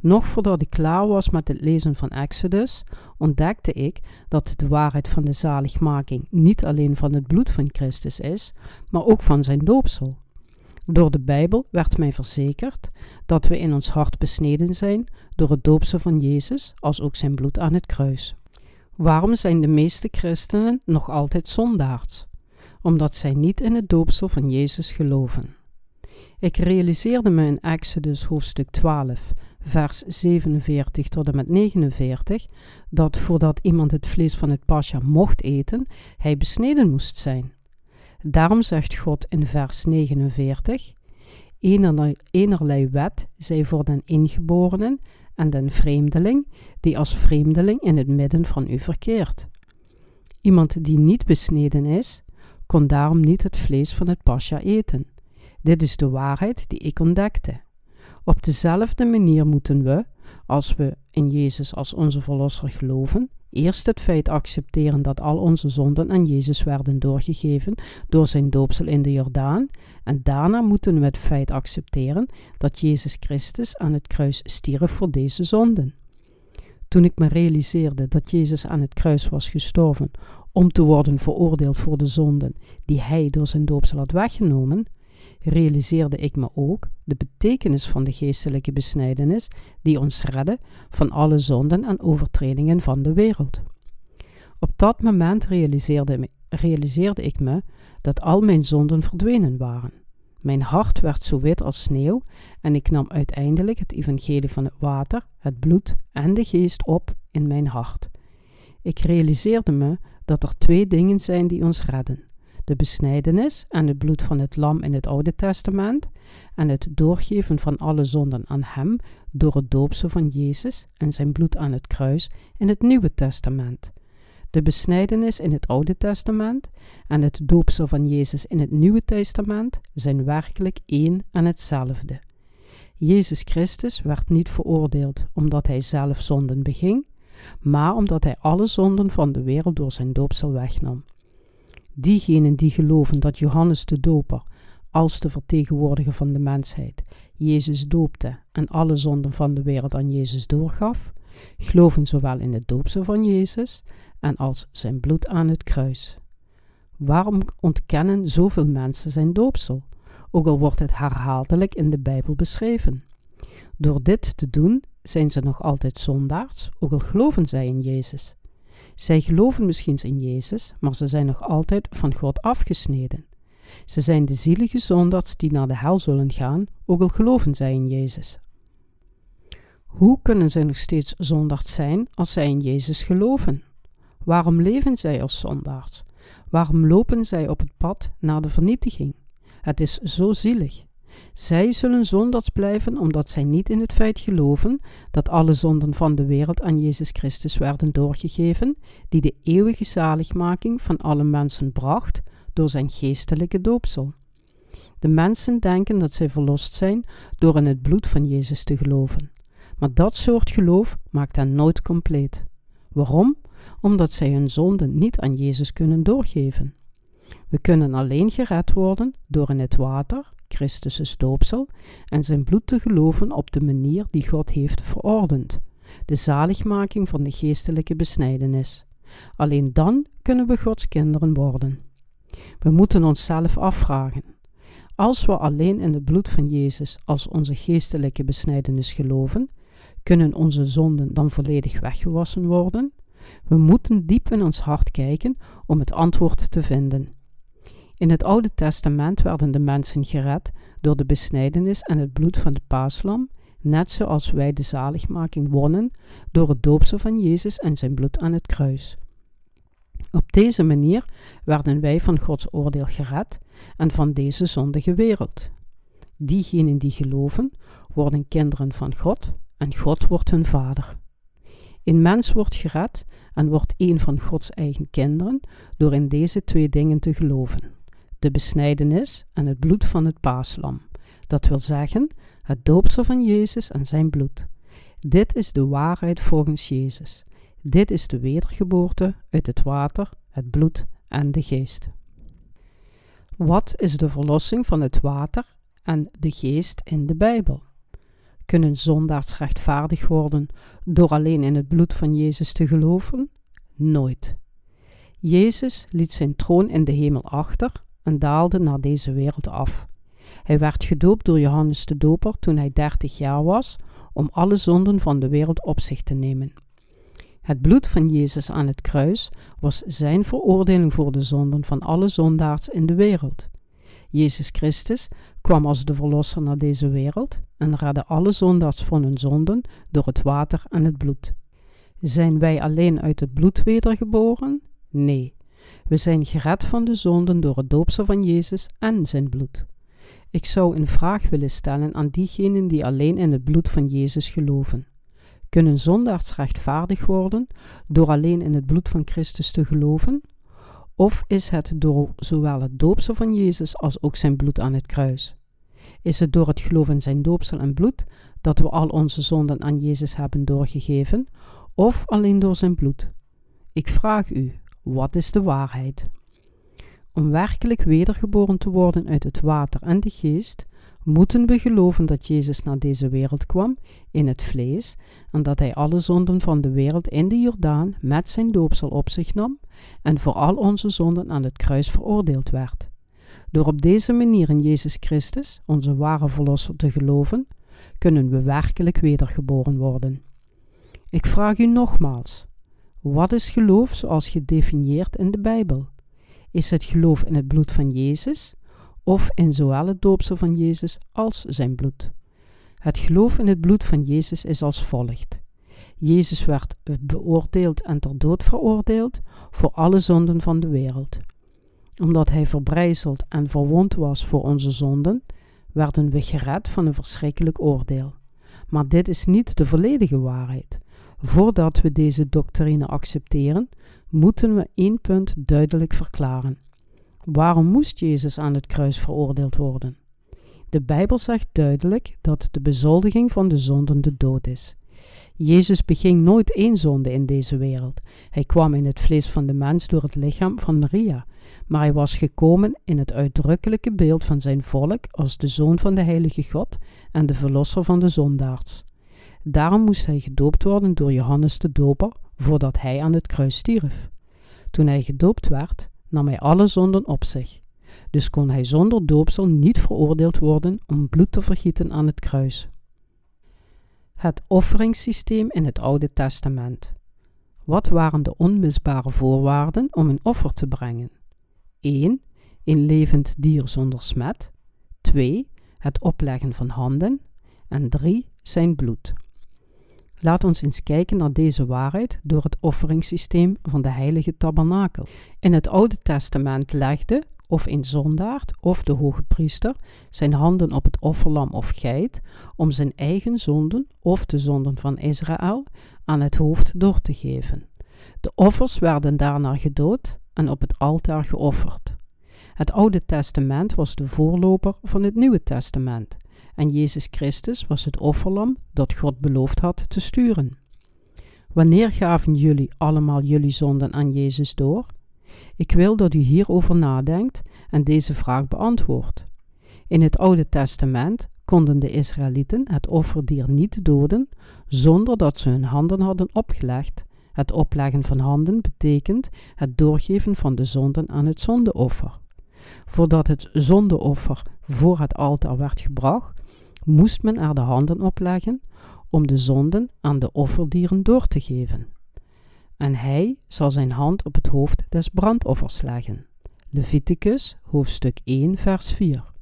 Nog voordat ik klaar was met het lezen van Exodus, ontdekte ik dat de waarheid van de zaligmaking niet alleen van het bloed van Christus is, maar ook van zijn doopsel. Door de Bijbel werd mij verzekerd dat we in ons hart besneden zijn door het doopsel van Jezus, als ook zijn bloed aan het kruis. Waarom zijn de meeste christenen nog altijd zondaars? Omdat zij niet in het doopsel van Jezus geloven. Ik realiseerde me in Exodus hoofdstuk 12, vers 47 tot en met 49, dat voordat iemand het vlees van het pasja mocht eten, hij besneden moest zijn. Daarom zegt God in vers 49: Enerlei, enerlei wet zij voor den ingeborenen en den vreemdeling, die als vreemdeling in het midden van u verkeert. Iemand die niet besneden is, kon daarom niet het vlees van het pasja eten. Dit is de waarheid die ik ontdekte. Op dezelfde manier moeten we, als we in Jezus als onze Verlosser geloven, eerst het feit accepteren dat al onze zonden aan Jezus werden doorgegeven door zijn doopsel in de Jordaan, en daarna moeten we het feit accepteren dat Jezus Christus aan het kruis stierf voor deze zonden. Toen ik me realiseerde dat Jezus aan het kruis was gestorven om te worden veroordeeld voor de zonden die hij door zijn doopsel had weggenomen, realiseerde ik me ook de betekenis van de geestelijke besnijdenis die ons redde van alle zonden en overtredingen van de wereld. Op dat moment realiseerde, realiseerde ik me dat al mijn zonden verdwenen waren. Mijn hart werd zo wit als sneeuw en ik nam uiteindelijk het evangelie van het water, het bloed en de geest op in mijn hart. Ik realiseerde me dat er twee dingen zijn die ons redden: de besnijdenis en het bloed van het lam in het Oude Testament en het doorgeven van alle zonden aan Hem door het doopsel van Jezus en zijn bloed aan het kruis in het Nieuwe Testament. De besnijdenis in het Oude Testament en het doopsel van Jezus in het Nieuwe Testament zijn werkelijk één en hetzelfde. Jezus Christus werd niet veroordeeld omdat hij zelf zonden beging, maar omdat hij alle zonden van de wereld door zijn doopsel wegnam. Diegenen die geloven dat Johannes de Doper, als de vertegenwoordiger van de mensheid, Jezus doopte en alle zonden van de wereld aan Jezus doorgaf, geloven zowel in het doopsel van Jezus en als zijn bloed aan het kruis. Waarom ontkennen zoveel mensen zijn doopsel, ook al wordt het herhaaldelijk in de Bijbel beschreven? Door dit te doen zijn ze nog altijd zondaars, ook al geloven zij in Jezus. Zij geloven misschien in Jezus, maar ze zijn nog altijd van God afgesneden. Ze zijn de zielige zondaars die naar de hel zullen gaan, ook al geloven zij in Jezus. Hoe kunnen zij nog steeds zondaars zijn als zij in Jezus geloven? Waarom leven zij als zondaars? Waarom lopen zij op het pad naar de vernietiging? Het is zo zielig. Zij zullen zondaars blijven omdat zij niet in het feit geloven dat alle zonden van de wereld aan Jezus Christus werden doorgegeven, die de eeuwige zaligmaking van alle mensen bracht door zijn geestelijke doopsel. De mensen denken dat zij verlost zijn door in het bloed van Jezus te geloven. Maar dat soort geloof maakt hen nooit compleet. Waarom? Omdat zij hun zonden niet aan Jezus kunnen doorgeven. We kunnen alleen gered worden door in het water, Christus' doopsel, en zijn bloed te geloven op de manier die God heeft verordend, de zaligmaking van de geestelijke besnijdenis. Alleen dan kunnen we Gods kinderen worden. We moeten onszelf afvragen: als we alleen in het bloed van Jezus als onze geestelijke besnijdenis geloven, kunnen onze zonden dan volledig weggewassen worden? We moeten diep in ons hart kijken om het antwoord te vinden. In het Oude Testament werden de mensen gered door de besnijdenis en het bloed van de paaslam, net zoals wij de zaligmaking wonnen door het doopsel van Jezus en zijn bloed aan het kruis. Op deze manier werden wij van Gods oordeel gered en van deze zondige wereld. Diegenen die geloven, worden kinderen van God en God wordt hun vader. Een mens wordt gered en wordt een van Gods eigen kinderen door in deze twee dingen te geloven: de besnijdenis en het bloed van het paaslam. Dat wil zeggen, het doopsel van Jezus en zijn bloed. Dit is de waarheid volgens Jezus. Dit is de wedergeboorte uit het water, het bloed en de geest. Wat is de verlossing van het water en de geest in de Bijbel? Kunnen zondaars rechtvaardig worden door alleen in het bloed van Jezus te geloven? Nooit. Jezus liet zijn troon in de hemel achter en daalde naar deze wereld af. Hij werd gedoopt door Johannes de Doper toen hij dertig jaar was, om alle zonden van de wereld op zich te nemen. Het bloed van Jezus aan het kruis was zijn veroordeling voor de zonden van alle zondaars in de wereld. Jezus Christus kwam als de Verlosser naar deze wereld en redde alle zondaars van hun zonden door het water en het bloed. Zijn wij alleen uit het bloed wedergeboren? Nee. We zijn gered van de zonden door het doopsel van Jezus en zijn bloed. Ik zou een vraag willen stellen aan diegenen die alleen in het bloed van Jezus geloven. Kunnen zondaars rechtvaardig worden door alleen in het bloed van Christus te geloven? Of is het door zowel het doopsel van Jezus als ook zijn bloed aan het kruis? Is het door het geloof in zijn doopsel en bloed dat we al onze zonden aan Jezus hebben doorgegeven, of alleen door zijn bloed? Ik vraag u, wat is de waarheid? Om werkelijk wedergeboren te worden uit het water en de geest, moeten we geloven dat Jezus naar deze wereld kwam in het vlees en dat hij alle zonden van de wereld in de Jordaan met zijn doopsel op zich nam en voor al onze zonden aan het kruis veroordeeld werd. Door op deze manier in Jezus Christus, onze ware Verlosser, te geloven, kunnen we werkelijk wedergeboren worden. Ik vraag u nogmaals: wat is geloof zoals gedefinieerd in de Bijbel? Is het geloof in het bloed van Jezus of in zowel het doopsel van Jezus als zijn bloed? Het geloof in het bloed van Jezus is als volgt. Jezus werd beoordeeld en ter dood veroordeeld voor alle zonden van de wereld. Omdat hij verbrijzeld en verwond was voor onze zonden, werden we gered van een verschrikkelijk oordeel. Maar dit is niet de volledige waarheid. Voordat we deze doctrine accepteren, moeten we één punt duidelijk verklaren. Waarom moest Jezus aan het kruis veroordeeld worden? De Bijbel zegt duidelijk dat de bezoldiging van de zonden de dood is. Jezus beging nooit één zonde in deze wereld. Hij kwam in het vlees van de mens door het lichaam van Maria, maar hij was gekomen in het uitdrukkelijke beeld van zijn volk als de zoon van de heilige God en de verlosser van de zondaars. Daarom moest hij gedoopt worden door Johannes de Doper voordat hij aan het kruis stierf. Toen hij gedoopt werd, nam hij alle zonden op zich. Dus kon hij zonder doopsel niet veroordeeld worden om bloed te vergieten aan het kruis. Het offeringssysteem in het Oude Testament. Wat waren de onmisbare voorwaarden om een offer te brengen? 1. Een levend dier zonder smet. 2. Het opleggen van handen. En 3. Zijn bloed. Laat ons eens kijken naar deze waarheid door het offeringssysteem van de heilige tabernakel. In het Oude Testament legde of een zondaard of de hoge priester zijn handen op het offerlam of geit om zijn eigen zonden of de zonden van Israël aan het hoofd door te geven. De offers werden daarna gedood en op het altaar geofferd. Het Oude Testament was de voorloper van het Nieuwe Testament en Jezus Christus was het offerlam dat God beloofd had te sturen. Wanneer gaven jullie allemaal jullie zonden aan Jezus door? Ik wil dat u hierover nadenkt en deze vraag beantwoordt. In het Oude Testament konden de Israëlieten het offerdier niet doden zonder dat ze hun handen hadden opgelegd. Het opleggen van handen betekent het doorgeven van de zonden aan het zondeoffer. Voordat het zondeoffer voor het altaar werd gebracht, moest men er de handen opleggen om de zonden aan de offerdieren door te geven. En hij zal zijn hand op het hoofd des brandoffers leggen. Leviticus hoofdstuk 1 vers 4.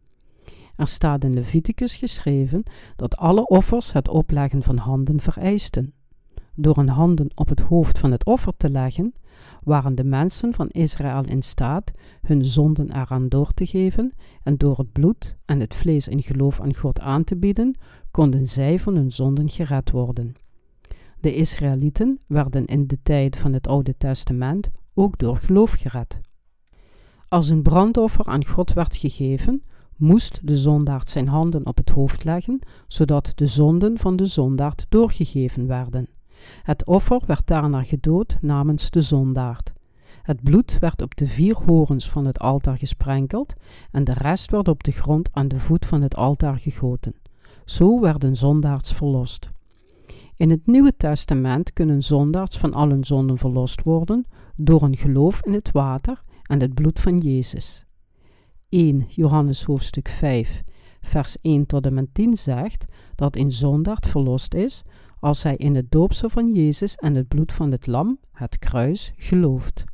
Er staat in Leviticus geschreven dat alle offers het opleggen van handen vereisten. Door hun handen op het hoofd van het offer te leggen, waren de mensen van Israël in staat hun zonden eraan door te geven en door het bloed en het vlees in geloof aan God aan te bieden, konden zij van hun zonden gered worden. De Israëlieten werden in de tijd van het Oude Testament ook door geloof gered. Als een brandoffer aan God werd gegeven, moest de zondaard zijn handen op het hoofd leggen, zodat de zonden van de zondaard doorgegeven werden. Het offer werd daarna gedood namens de zondaard. Het bloed werd op de vier horens van het altaar gesprenkeld en de rest werd op de grond aan de voet van het altaar gegoten. Zo werden zondaards verlost. In het Nieuwe Testament kunnen zondaards van al hun zonden verlost worden door een geloof in het water en het bloed van Jezus. 1 Johannes hoofdstuk 5 vers 1 tot en met 10 zegt dat een zondaard verlost is als hij in het doopsel van Jezus en het bloed van het lam, het kruis, gelooft.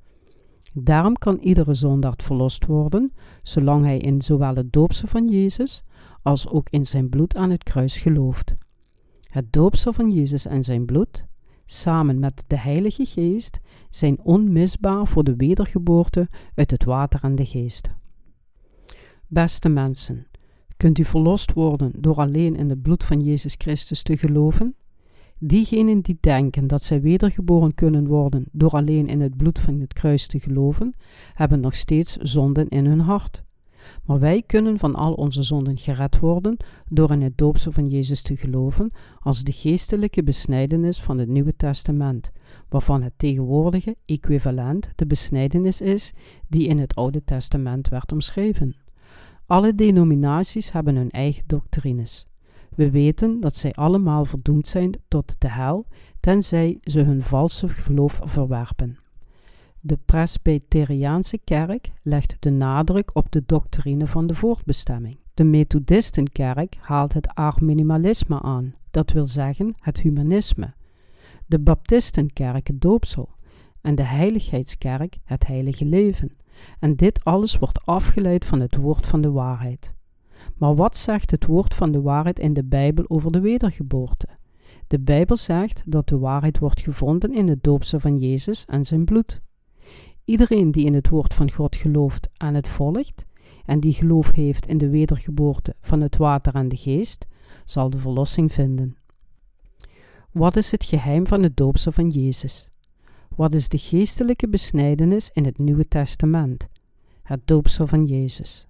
Daarom kan iedere zondaard verlost worden, zolang hij in zowel het doopsel van Jezus als ook in zijn bloed aan het kruis gelooft. Het doopsel van Jezus en zijn bloed, samen met de Heilige Geest, zijn onmisbaar voor de wedergeboorte uit het water en de geest. Beste mensen, kunt u verlost worden door alleen in het bloed van Jezus Christus te geloven? Diegenen die denken dat zij wedergeboren kunnen worden door alleen in het bloed van het kruis te geloven, hebben nog steeds zonden in hun hart. Maar wij kunnen van al onze zonden gered worden door in het doopsel van Jezus te geloven als de geestelijke besnijdenis van het Nieuwe Testament, waarvan het tegenwoordige equivalent de besnijdenis is die in het Oude Testament werd omschreven. Alle denominaties hebben hun eigen doctrines. We weten dat zij allemaal verdoemd zijn tot de hel, tenzij ze hun valse geloof verwerpen. De Presbyteriaanse kerk legt de nadruk op de doctrine van de voortbestemming. De Methodistenkerk haalt het arminimalisme aan, dat wil zeggen het humanisme. De Baptistenkerk het doopsel en de Heiligheidskerk het heilige leven. En dit alles wordt afgeleid van het woord van de waarheid. Maar wat zegt het woord van de waarheid in de Bijbel over de wedergeboorte? De Bijbel zegt dat de waarheid wordt gevonden in het doopsel van Jezus en zijn bloed. Iedereen die in het woord van God gelooft en het volgt, en die geloof heeft in de wedergeboorte van het water en de geest, zal de verlossing vinden. Wat is het geheim van het doopsel van Jezus? Wat is de geestelijke besnijdenis in het Nieuwe Testament? Het doopsel van Jezus.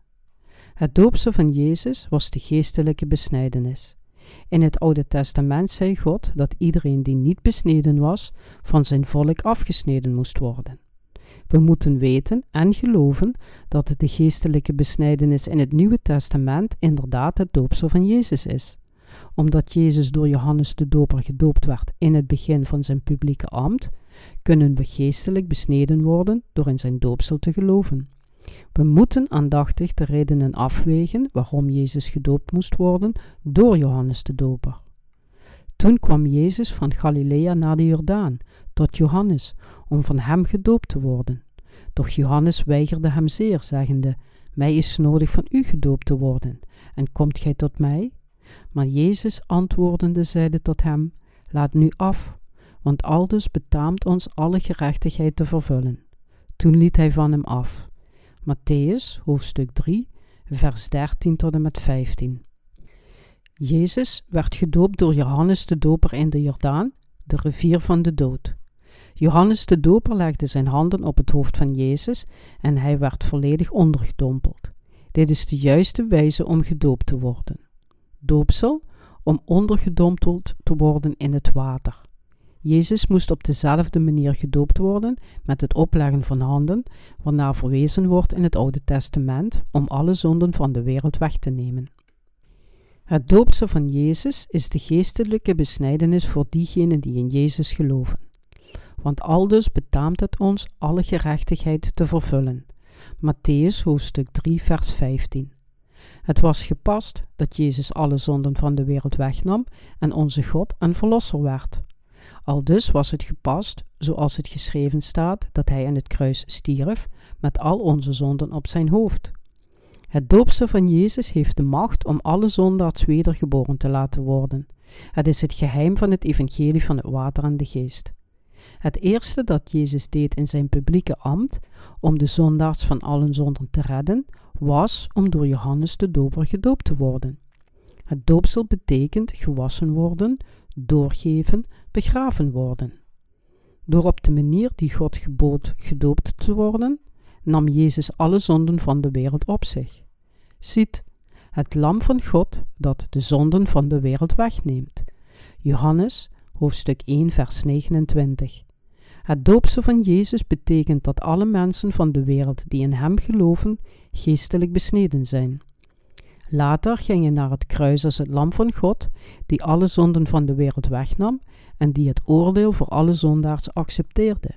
Het doopsel van Jezus was de geestelijke besnijdenis. In het Oude Testament zei God dat iedereen die niet besneden was, van zijn volk afgesneden moest worden. We moeten weten en geloven dat de geestelijke besnijdenis in het Nieuwe Testament inderdaad het doopsel van Jezus is. Omdat Jezus door Johannes de Doper gedoopt werd in het begin van zijn publieke ambt, kunnen we geestelijk besneden worden door in zijn doopsel te geloven. We moeten aandachtig de redenen afwegen waarom Jezus gedoopt moest worden door Johannes de Doper. Toen kwam Jezus van Galilea naar de Jordaan, tot Johannes om van hem gedoopt te worden. Doch Johannes weigerde hem zeer, zeggende: Mij is nodig van u gedoopt te worden, en komt gij tot mij? Maar Jezus antwoordende zeide tot hem: Laat nu af, want aldus betaamt ons alle gerechtigheid te vervullen. Toen liet hij van hem af. Matthäus, hoofdstuk 3, vers 13 tot en met 15. Jezus werd gedoopt door Johannes de Doper in de Jordaan, de rivier van de dood. Johannes de Doper legde zijn handen op het hoofd van Jezus en hij werd volledig ondergedompeld. Dit is de juiste wijze om gedoopt te worden. Doopsel om ondergedompeld te worden in het water. Jezus moest op dezelfde manier gedoopt worden met het opleggen van handen, waarnaar verwezen wordt in het Oude Testament om alle zonden van de wereld weg te nemen. Het doopsel van Jezus is de geestelijke besnijdenis voor diegenen die in Jezus geloven. Want aldus betaamt het ons alle gerechtigheid te vervullen. Matthäus hoofdstuk 3 vers 15. Het was gepast dat Jezus alle zonden van de wereld wegnam en onze God en Verlosser werd. Al dus was het gepast, zoals het geschreven staat, dat hij aan het kruis stierf met al onze zonden op zijn hoofd. Het doopsel van Jezus heeft de macht om alle zondaars wedergeboren te laten worden. Het is het geheim van het evangelie van het water en de geest. Het eerste dat Jezus deed in zijn publieke ambt om de zondaars van allen zonden te redden, was om door Johannes de Doper gedoopt te worden. Het doopsel betekent gewassen worden, doorgeven, begraven worden. Door op de manier die God gebood gedoopt te worden, nam Jezus alle zonden van de wereld op zich. Ziet, het lam van God dat de zonden van de wereld wegneemt. Johannes, hoofdstuk 1, vers 29. Het doopsel van Jezus betekent dat alle mensen van de wereld die in Hem geloven, geestelijk besneden zijn. Later ging hij naar het kruis als het lam van God, die alle zonden van de wereld wegnam en die het oordeel voor alle zondaars accepteerde.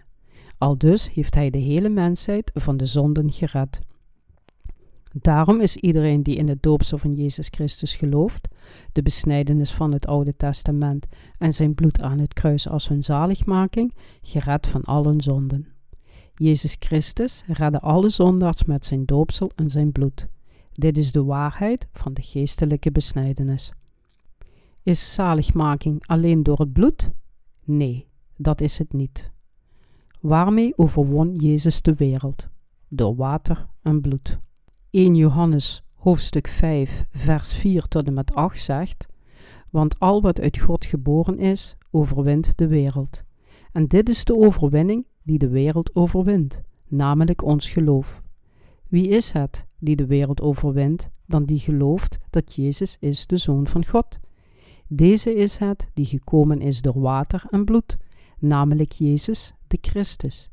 Aldus heeft hij de hele mensheid van de zonden gered. Daarom is iedereen die in het doopsel van Jezus Christus gelooft, de besnijdenis van het Oude Testament en zijn bloed aan het kruis als hun zaligmaking, gered van alle zonden. Jezus Christus redde alle zondaars met zijn doopsel en zijn bloed. Dit is de waarheid van de geestelijke besnijdenis. Is zaligmaking alleen door het bloed? Nee, dat is het niet. Waarmee overwon Jezus de wereld? Door water en bloed. 1 Johannes hoofdstuk 5 vers 4 tot en met 8 zegt, Want al wat uit God geboren is, overwint de wereld. En dit is de overwinning die de wereld overwint, namelijk ons geloof. Wie is het die de wereld overwint, dan die gelooft dat Jezus is de Zoon van God? Deze is het die gekomen is door water en bloed, namelijk Jezus de Christus.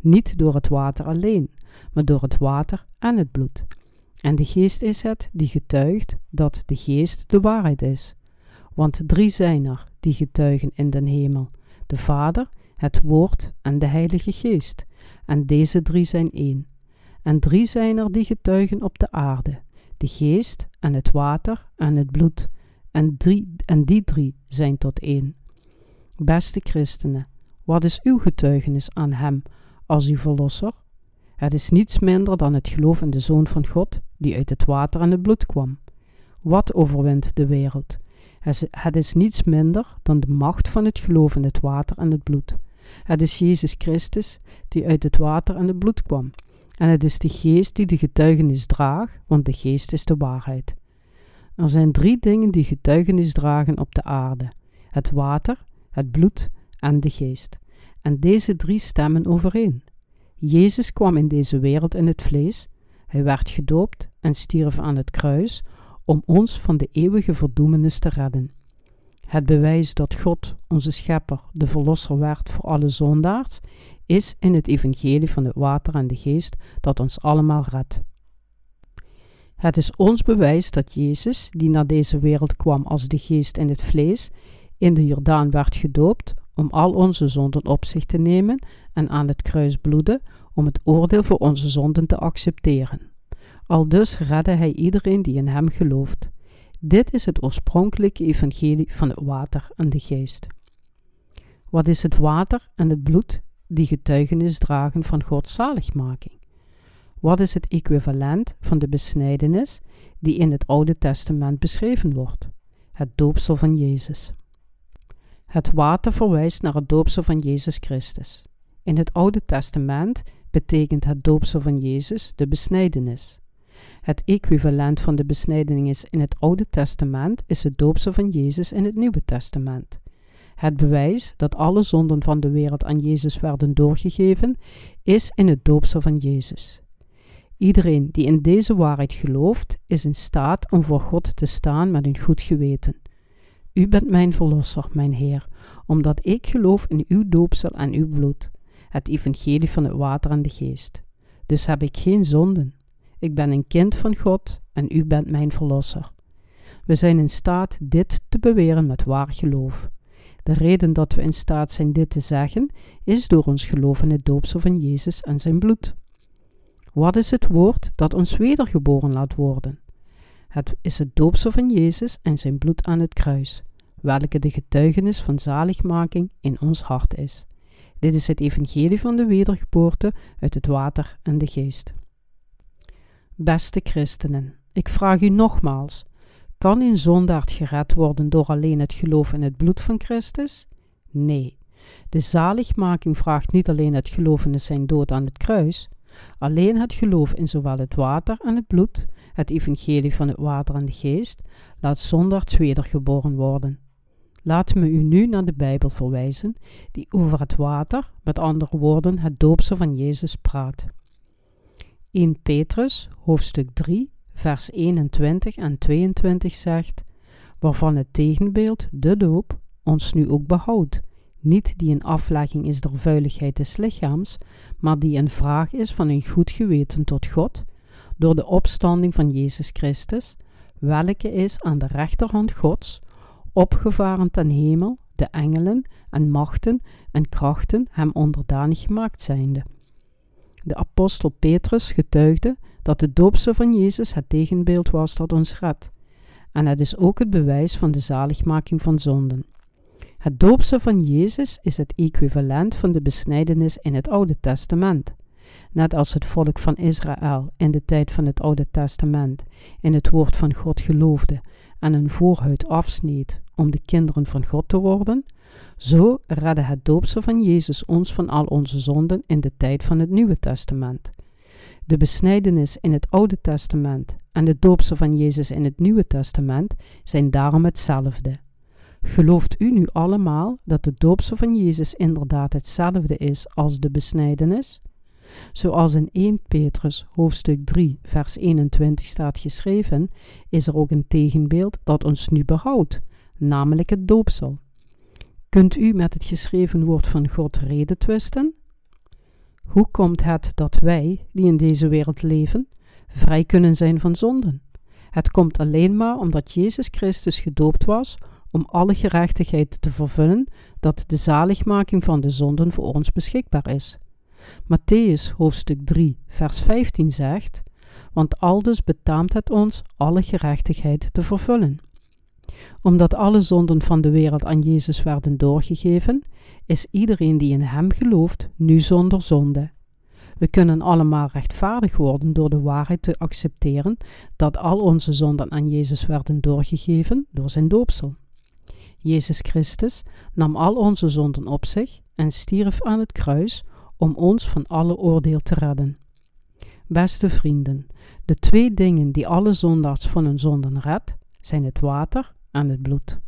Niet door het water alleen, maar door het water en het bloed. En de geest is het die getuigt dat de geest de waarheid is. Want drie zijn er die getuigen in den hemel: de Vader, het Woord en de Heilige Geest. En deze drie zijn één. En drie zijn er die getuigen op de aarde: de geest en het water en het bloed. En, drie, en die drie zijn tot één. Beste christenen, wat is uw getuigenis aan Hem als uw Verlosser? Het is niets minder dan het geloof in de Zoon van God, die uit het water en het bloed kwam. Wat overwint de wereld? Het is niets minder dan de macht van het geloof in het water en het bloed. Het is Jezus Christus die uit het water en het bloed kwam. En het is de geest die de getuigenis draagt, want de geest is de waarheid. Er zijn drie dingen die getuigenis dragen op de aarde: het water, het bloed en de geest. En deze drie stemmen overeen. Jezus kwam in deze wereld in het vlees, hij werd gedoopt en stierf aan het kruis om ons van de eeuwige verdoemenis te redden. Het bewijs dat God, onze schepper, de verlosser werd voor alle zondaars, is in het evangelie van het water en de geest dat ons allemaal redt. Het is ons bewijs dat Jezus, die naar deze wereld kwam als de geest in het vlees, in de Jordaan werd gedoopt om al onze zonden op zich te nemen en aan het kruis bloedde om het oordeel voor onze zonden te accepteren. Al dus redde hij iedereen die in hem gelooft. Dit is het oorspronkelijke evangelie van het water en de geest. Wat is het water en het bloed die getuigenis dragen van Gods zaligmaking? Wat is het equivalent van de besnijdenis die in het Oude Testament beschreven wordt? Het doopsel van Jezus. Het water verwijst naar het doopsel van Jezus Christus. In het Oude Testament betekent het doopsel van Jezus de besnijdenis. Het equivalent van de besnijdenis in het Oude Testament is het doopsel van Jezus in het Nieuwe Testament. Het bewijs dat alle zonden van de wereld aan Jezus werden doorgegeven, is in het doopsel van Jezus. Iedereen die in deze waarheid gelooft, is in staat om voor God te staan met een goed geweten. U bent mijn verlosser, mijn Heer, omdat ik geloof in uw doopsel en uw bloed, het evangelie van het water en de geest. Dus heb ik geen zonden. Ik ben een kind van God en u bent mijn verlosser. We zijn in staat dit te beweren met waar geloof. De reden dat we in staat zijn dit te zeggen, is door ons geloof in het doopsel van Jezus en zijn bloed. Wat is het woord dat ons wedergeboren laat worden? Het is het doopsel van Jezus en zijn bloed aan het kruis, welke de getuigenis van zaligmaking in ons hart is. Dit is het evangelie van de wedergeboorte uit het water en de geest. Beste christenen, ik vraag u nogmaals: kan een zondaard gered worden door alleen het geloof in het bloed van Christus? Nee. De zaligmaking vraagt niet alleen het geloof in zijn dood aan het kruis, alleen het geloof in zowel het water en het bloed, het evangelie van het water en de geest, laat zondaards wedergeboren worden. Laat me u nu naar de Bijbel verwijzen, die over het water, met andere woorden het doopsel van Jezus praat. 1 Petrus, hoofdstuk 3, vers 21 en 22 zegt, waarvan het tegenbeeld, de doop, ons nu ook behoudt, niet die een aflegging is der vuiligheid des lichaams, maar die een vraag is van een goed geweten tot God, door de opstanding van Jezus Christus, welke is aan de rechterhand Gods, opgevaren ten hemel, de engelen en machten en krachten hem onderdanig gemaakt zijnde. De apostel Petrus getuigde dat de doopsel van Jezus het tegenbeeld was dat ons redt. En het is ook het bewijs van de zaligmaking van zonden. Het doopsel van Jezus is het equivalent van de besnijdenis in het Oude Testament. Net als het volk van Israël in de tijd van het Oude Testament in het woord van God geloofde en een voorhuid afsneed om de kinderen van God te worden, zo redde het doopsel van Jezus ons van al onze zonden in de tijd van het Nieuwe Testament. De besnijdenis in het Oude Testament en de doopsel van Jezus in het Nieuwe Testament zijn daarom hetzelfde. Gelooft u nu allemaal dat de doopsel van Jezus inderdaad hetzelfde is als de besnijdenis? Zoals in 1 Petrus hoofdstuk 3 vers 21 staat geschreven, is er ook een tegenbeeld dat ons nu behoudt, namelijk het doopsel. Kunt u met het geschreven woord van God reden twisten? Hoe komt het dat wij, die in deze wereld leven, vrij kunnen zijn van zonden? Het komt alleen maar omdat Jezus Christus gedoopt was om alle gerechtigheid te vervullen dat de zaligmaking van de zonden voor ons beschikbaar is. Matthäus hoofdstuk 3 vers 15 zegt, want aldus betaamt het ons alle gerechtigheid te vervullen. Omdat alle zonden van de wereld aan Jezus werden doorgegeven, is iedereen die in Hem gelooft nu zonder zonde. We kunnen allemaal rechtvaardig worden door de waarheid te accepteren dat al onze zonden aan Jezus werden doorgegeven door zijn doopsel. Jezus Christus nam al onze zonden op zich en stierf aan het kruis om ons van alle oordeel te redden. Beste vrienden, de twee dingen die alle zondaars van hun zonden redt, zijn het water en het bloed.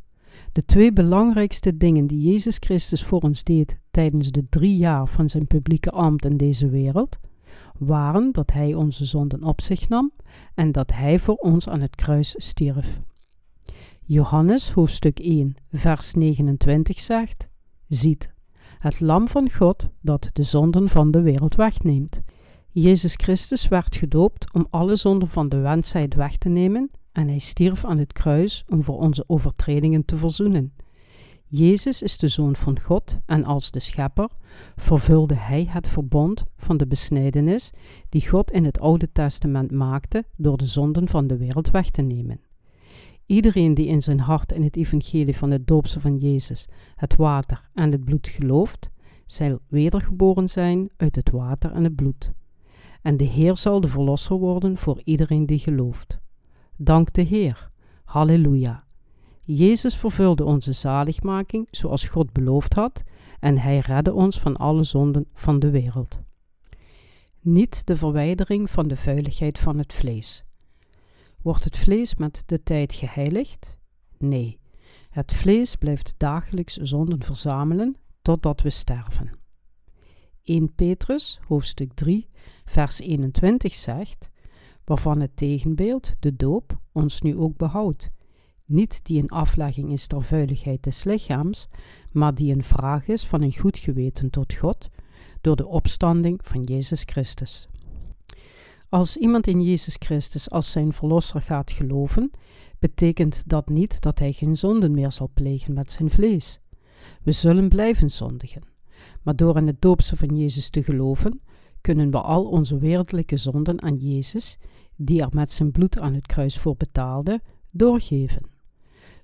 De twee belangrijkste dingen die Jezus Christus voor ons deed tijdens de drie jaar van zijn publieke ambt in deze wereld, waren dat Hij onze zonden op zich nam en dat Hij voor ons aan het kruis stierf. Johannes hoofdstuk 1, vers 29 zegt: Ziet, het Lam van God dat de zonden van de wereld wegneemt. Jezus Christus werd gedoopt om alle zonden van de wensheid weg te nemen en hij stierf aan het kruis om voor onze overtredingen te verzoenen. Jezus is de Zoon van God en als de Schepper vervulde Hij het verbond van de besnijdenis die God in het Oude Testament maakte door de zonden van de wereld weg te nemen. Iedereen die in zijn hart in het evangelie van het doopse van Jezus, het water en het bloed gelooft, zal wedergeboren zijn uit het water en het bloed. En de Heer zal de verlosser worden voor iedereen die gelooft. Dank de Heer. Halleluja. Jezus vervulde onze zaligmaking zoals God beloofd had, en Hij redde ons van alle zonden van de wereld. Niet de verwijdering van de vuiligheid van het vlees. Wordt het vlees met de tijd geheiligd? Nee, het vlees blijft dagelijks zonden verzamelen totdat we sterven. 1 Petrus, hoofdstuk 3, vers 21 zegt, waarvan het tegenbeeld, de doop, ons nu ook behoudt. Niet die een aflegging is ter vuiligheid des lichaams, maar die een vraag is van een goed geweten tot God, door de opstanding van Jezus Christus. Als iemand in Jezus Christus als zijn verlosser gaat geloven, betekent dat niet dat hij geen zonden meer zal plegen met zijn vlees. We zullen blijven zondigen. Maar door in het doopse van Jezus te geloven, kunnen we al onze wereldlijke zonden aan Jezus, die er met zijn bloed aan het kruis voor betaalde, doorgeven.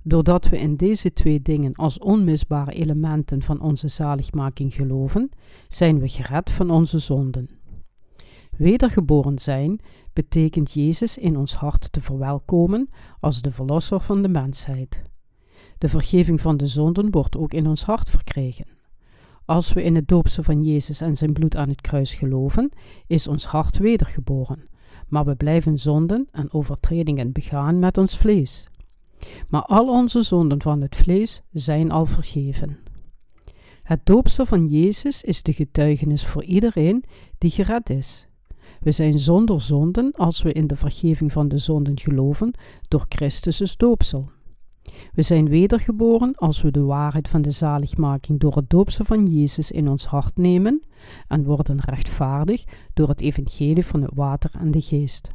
Doordat we in deze twee dingen als onmisbare elementen van onze zaligmaking geloven, zijn we gered van onze zonden. Wedergeboren zijn betekent Jezus in ons hart te verwelkomen als de Verlosser van de mensheid. De vergeving van de zonden wordt ook in ons hart verkregen. Als we in het doopse van Jezus en zijn bloed aan het kruis geloven, is ons hart wedergeboren, maar we blijven zonden en overtredingen begaan met ons vlees. Maar al onze zonden van het vlees zijn al vergeven. Het doopse van Jezus is de getuigenis voor iedereen die gered is. We zijn zonder zonden als we in de vergeving van de zonden geloven door Christus' doopsel. We zijn wedergeboren als we de waarheid van de zaligmaking door het doopsel van Jezus in ons hart nemen en worden rechtvaardig door het evangelie van het water en de geest.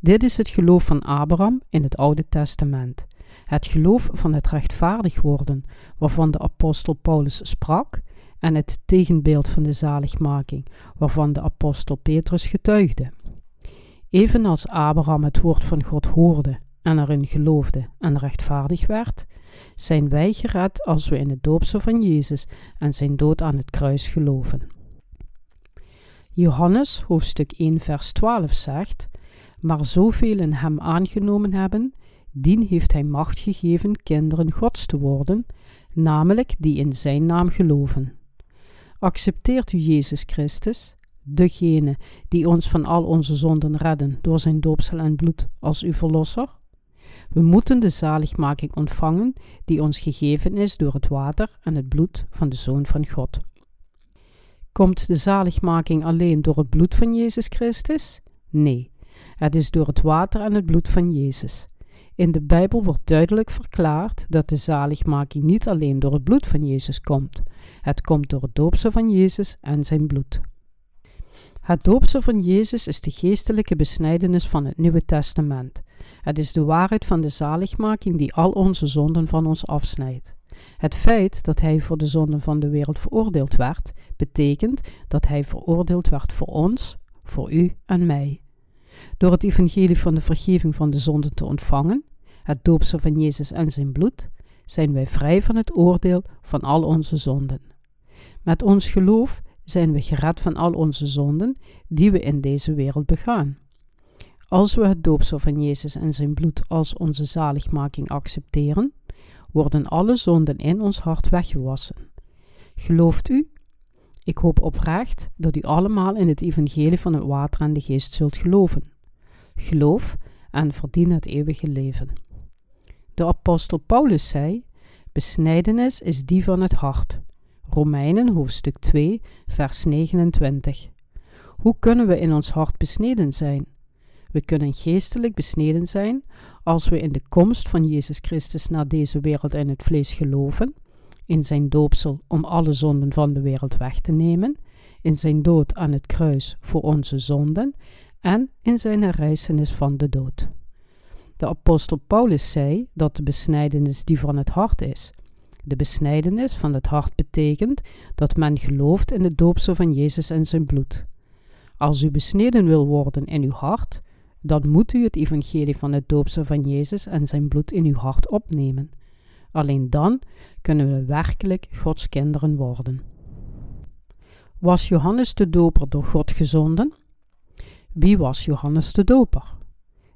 Dit is het geloof van Abraham in het Oude Testament. Het geloof van het rechtvaardig worden, waarvan de apostel Paulus sprak, en het tegenbeeld van de zaligmaking, waarvan de apostel Petrus getuigde. Evenals Abraham het woord van God hoorde en erin geloofde en rechtvaardig werd, zijn wij gered als we in het doopsel van Jezus en zijn dood aan het kruis geloven. Johannes hoofdstuk 1 vers 12 zegt, maar zoveel in hem aangenomen hebben, dien heeft hij macht gegeven kinderen Gods te worden, namelijk die in zijn naam geloven. Accepteert u Jezus Christus, degene die ons van al onze zonden redden door zijn doopsel en bloed als uw verlosser? We moeten de zaligmaking ontvangen die ons gegeven is door het water en het bloed van de Zoon van God. Komt de zaligmaking alleen door het bloed van Jezus Christus? Nee, het is door het water en het bloed van Jezus. In de Bijbel wordt duidelijk verklaard dat de zaligmaking niet alleen door het bloed van Jezus komt. Het komt door het doopsel van Jezus en zijn bloed. Het doopsel van Jezus is de geestelijke besnijdenis van het Nieuwe Testament. Het is de waarheid van de zaligmaking die al onze zonden van ons afsnijdt. Het feit dat hij voor de zonden van de wereld veroordeeld werd, betekent dat hij veroordeeld werd voor ons, voor u en mij. Door het evangelie van de vergeving van de zonden te ontvangen, het doopsel van Jezus en zijn bloed, zijn wij vrij van het oordeel van al onze zonden. Met ons geloof zijn we gered van al onze zonden die we in deze wereld begaan. Als we het doopsel van Jezus en zijn bloed als onze zaligmaking accepteren, worden alle zonden in ons hart weggewassen. Gelooft u? Ik hoop oprecht dat u allemaal in het evangelie van het water en de geest zult geloven. Geloof en verdien het eeuwige leven. De apostel Paulus zei: Besnijdenis is die van het hart. Romeinen hoofdstuk 2, vers 29. Hoe kunnen we in ons hart besneden zijn? We kunnen geestelijk besneden zijn als we in de komst van Jezus Christus naar deze wereld in het vlees geloven, in zijn doopsel om alle zonden van de wereld weg te nemen, in zijn dood aan het kruis voor onze zonden en in zijn herrijzenis van de dood. De apostel Paulus zei dat de besnijdenis die van het hart is. De besnijdenis van het hart betekent dat men gelooft in het doopsel van Jezus en zijn bloed. Als u besneden wil worden in uw hart, dan moet u het evangelie van het doopsel van Jezus en zijn bloed in uw hart opnemen. Alleen dan kunnen we werkelijk Gods kinderen worden. Was Johannes de Doper door God gezonden? Wie was Johannes de Doper?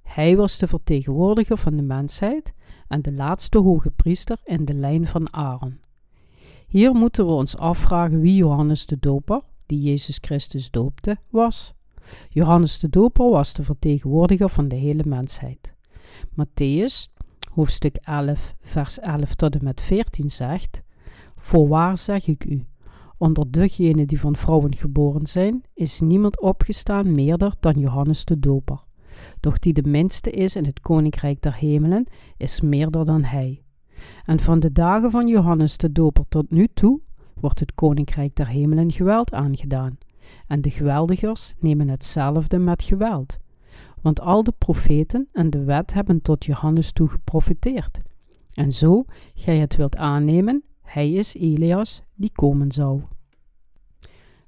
Hij was de vertegenwoordiger van de mensheid en de laatste hoge priester in de lijn van Aaron. Hier moeten we ons afvragen wie Johannes de Doper, die Jezus Christus doopte, was. Johannes de Doper was de vertegenwoordiger van de hele mensheid. Matthäus, hoofdstuk 11, vers 11 tot en met 14 zegt: Voorwaar zeg ik u, onder degenen die van vrouwen geboren zijn, is niemand opgestaan meerder dan Johannes de Doper. Doch die de minste is in het koninkrijk der hemelen, is meerder dan hij. En van de dagen van Johannes de Doper tot nu toe wordt het koninkrijk der hemelen geweld aangedaan. En de geweldigers nemen hetzelfde met geweld. Want al de profeten en de wet hebben tot Johannes toe geprofiteerd. En zo gij het wilt aannemen, hij is Elias die komen zou.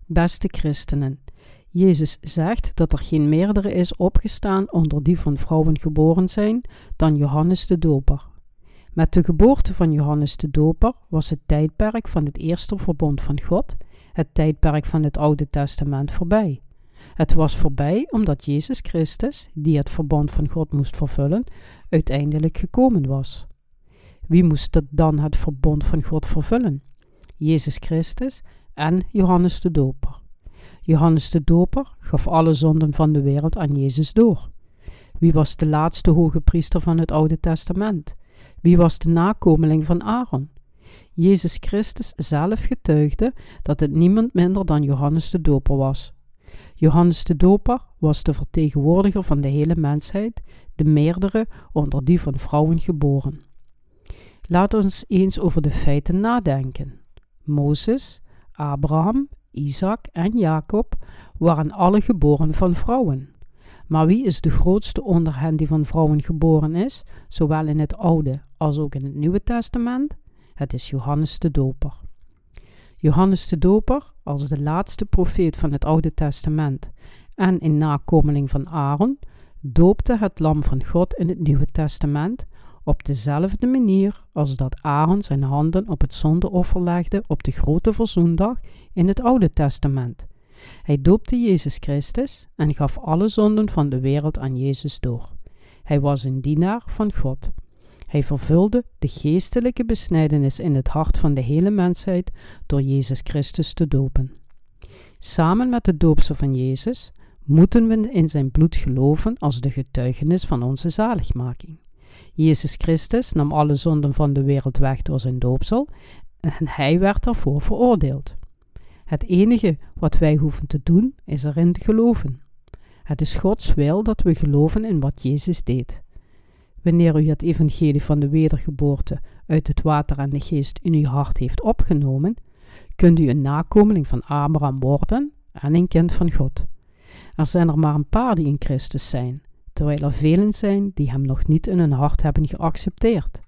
Beste christenen, Jezus zegt dat er geen meerdere is opgestaan onder die van vrouwen geboren zijn dan Johannes de Doper. Met de geboorte van Johannes de Doper was het tijdperk van het eerste verbond van God, het tijdperk van het Oude Testament, voorbij. Het was voorbij omdat Jezus Christus, die het verbond van God moest vervullen, uiteindelijk gekomen was. Wie moest dan het verbond van God vervullen? Jezus Christus en Johannes de Doper. Johannes de Doper gaf alle zonden van de wereld aan Jezus door. Wie was de laatste hoge priester van het Oude Testament? Wie was de nakomeling van Aaron? Jezus Christus zelf getuigde dat het niemand minder dan Johannes de Doper was. Johannes de Doper was de vertegenwoordiger van de hele mensheid, de meerdere onder die van vrouwen geboren. Laat ons eens over de feiten nadenken. Mozes, Abraham, Isaac en Jacob waren alle geboren van vrouwen. Maar wie is de grootste onder hen die van vrouwen geboren is, zowel in het Oude als ook in het Nieuwe Testament? Het is Johannes de Doper. Johannes de Doper, als de laatste profeet van het Oude Testament en in nakomeling van Aaron, doopte het lam van God in het Nieuwe Testament op dezelfde manier als dat Aaron zijn handen op het zondeoffer legde op de grote verzoendag in het Oude Testament. Hij doopte Jezus Christus en gaf alle zonden van de wereld aan Jezus door. Hij was een dienaar van God. Hij vervulde de geestelijke besnijdenis in het hart van de hele mensheid door Jezus Christus te dopen. Samen met de doopsel van Jezus moeten we in zijn bloed geloven als de getuigenis van onze zaligmaking. Jezus Christus nam alle zonden van de wereld weg door zijn doopsel en hij werd daarvoor veroordeeld. Het enige wat wij hoeven te doen is erin te geloven. Het is Gods wil dat we geloven in wat Jezus deed. Wanneer u het evangelie van de wedergeboorte uit het water en de geest in uw hart heeft opgenomen, kunt u een nakomeling van Abraham worden en een kind van God. Er zijn er maar een paar die in Christus zijn, terwijl er velen zijn die hem nog niet in hun hart hebben geaccepteerd.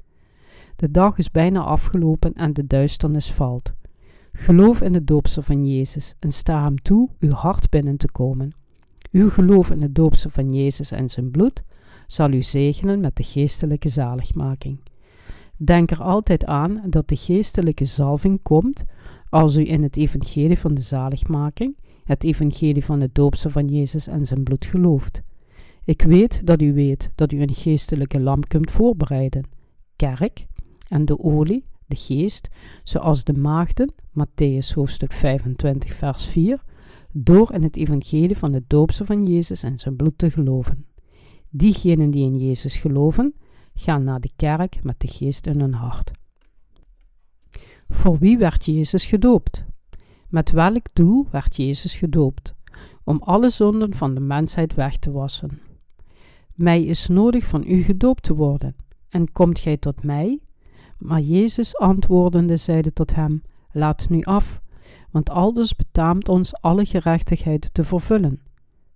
De dag is bijna afgelopen en de duisternis valt. Geloof in het doopsel van Jezus en sta hem toe uw hart binnen te komen. Uw geloof in het doopsel van Jezus en zijn bloed zal u zegenen met de geestelijke zaligmaking. Denk er altijd aan dat de geestelijke zalving komt als u in het evangelie van de zaligmaking, het evangelie van het doopsel van Jezus en zijn bloed gelooft. Ik weet dat u weet dat u een geestelijke lamp kunt voorbereiden. Kerk en de olie, de geest, zoals de maagden, Matthäus hoofdstuk 25 vers 4, door in het evangelie van het doopsel van Jezus en zijn bloed te geloven. Diegenen die in Jezus geloven, gaan naar de kerk met de geest in hun hart. Voor wie werd Jezus gedoopt? Met welk doel werd Jezus gedoopt? Om alle zonden van de mensheid weg te wassen. Mij is nodig van u gedoopt te worden. En komt gij tot mij? Maar Jezus antwoordende zeide tot hem: Laat nu af, want aldus betaamt ons alle gerechtigheid te vervullen.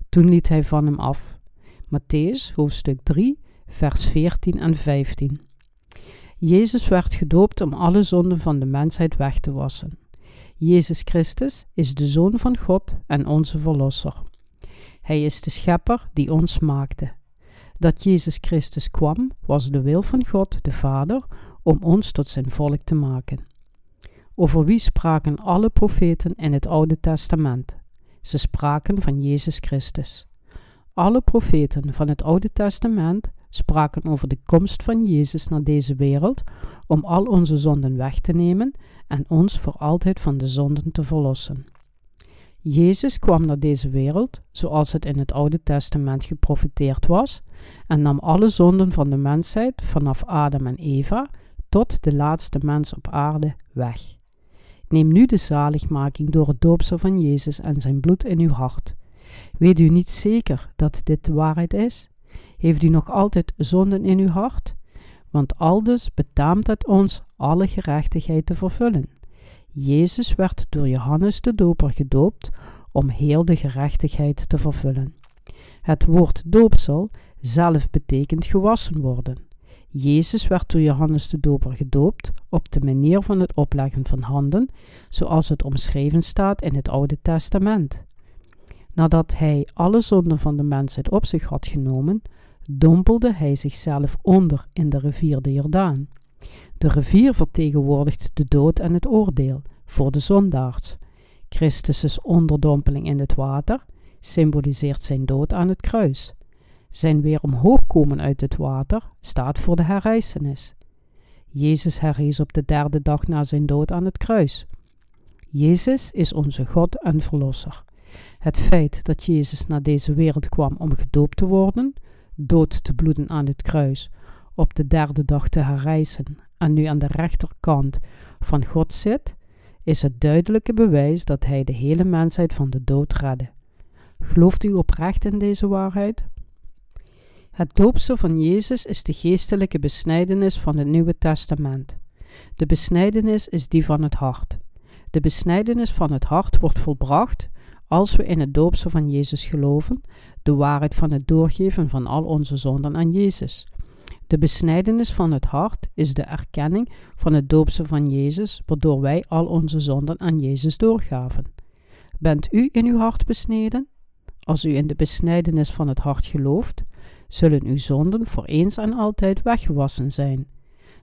Toen liet hij van hem af. Matthäus hoofdstuk 3, vers 14 en 15. Jezus werd gedoopt om alle zonden van de mensheid weg te wassen. Jezus Christus is de Zoon van God en onze Verlosser. Hij is de Schepper die ons maakte Dat Jezus Christus kwam, was de wil van God, de Vader, om ons tot zijn volk te maken. Over wie spraken alle profeten in het Oude Testament? Ze spraken van Jezus Christus. Alle profeten van het Oude Testament spraken over de komst van Jezus naar deze wereld om al onze zonden weg te nemen en ons voor altijd van de zonden te verlossen. Jezus kwam naar deze wereld, zoals het in het Oude Testament geprofeteerd was, en nam alle zonden van de mensheid vanaf Adam en Eva tot de laatste mens op aarde weg. Neem nu de zaligmaking door het doopsel van Jezus en zijn bloed in uw hart. Weet u niet zeker dat dit de waarheid is? Heeft u nog altijd zonden in uw hart? Want aldus betaamt het ons alle gerechtigheid te vervullen. Jezus werd door Johannes de Doper gedoopt om heel de gerechtigheid te vervullen. Het woord doopsel zelf betekent gewassen worden. Jezus werd door Johannes de Doper gedoopt op de manier van het opleggen van handen, zoals het omschreven staat in het Oude Testament. Nadat hij alle zonden van de mensheid op zich had genomen, dompelde hij zichzelf onder in de rivier de Jordaan. De rivier vertegenwoordigt de dood en het oordeel voor de zondaars. Christus' onderdompeling in het water symboliseert zijn dood aan het kruis. Zijn weer omhoog komen uit het water staat voor de herrijzenis. Jezus herrees op de derde dag na zijn dood aan het kruis. Jezus is onze God en Verlosser. Het feit dat Jezus naar deze wereld kwam om gedoopt te worden, dood te bloeden aan het kruis, op de derde dag te herrijzen en nu aan de rechterkant van God zit, is het duidelijke bewijs dat Hij de hele mensheid van de dood redde. Gelooft u oprecht in deze waarheid? Het doopsel van Jezus is de geestelijke besnijdenis van het Nieuwe Testament. De besnijdenis is die van het hart. De besnijdenis van het hart wordt volbracht als we in het doopsel van Jezus geloven, de waarheid van het doorgeven van al onze zonden aan Jezus. De besnijdenis van het hart is de erkenning van het doopsel van Jezus, waardoor wij al onze zonden aan Jezus doorgaven. Bent u in uw hart besneden? Als u in de besnijdenis van het hart gelooft, zullen uw zonden voor eens en altijd weggewassen zijn.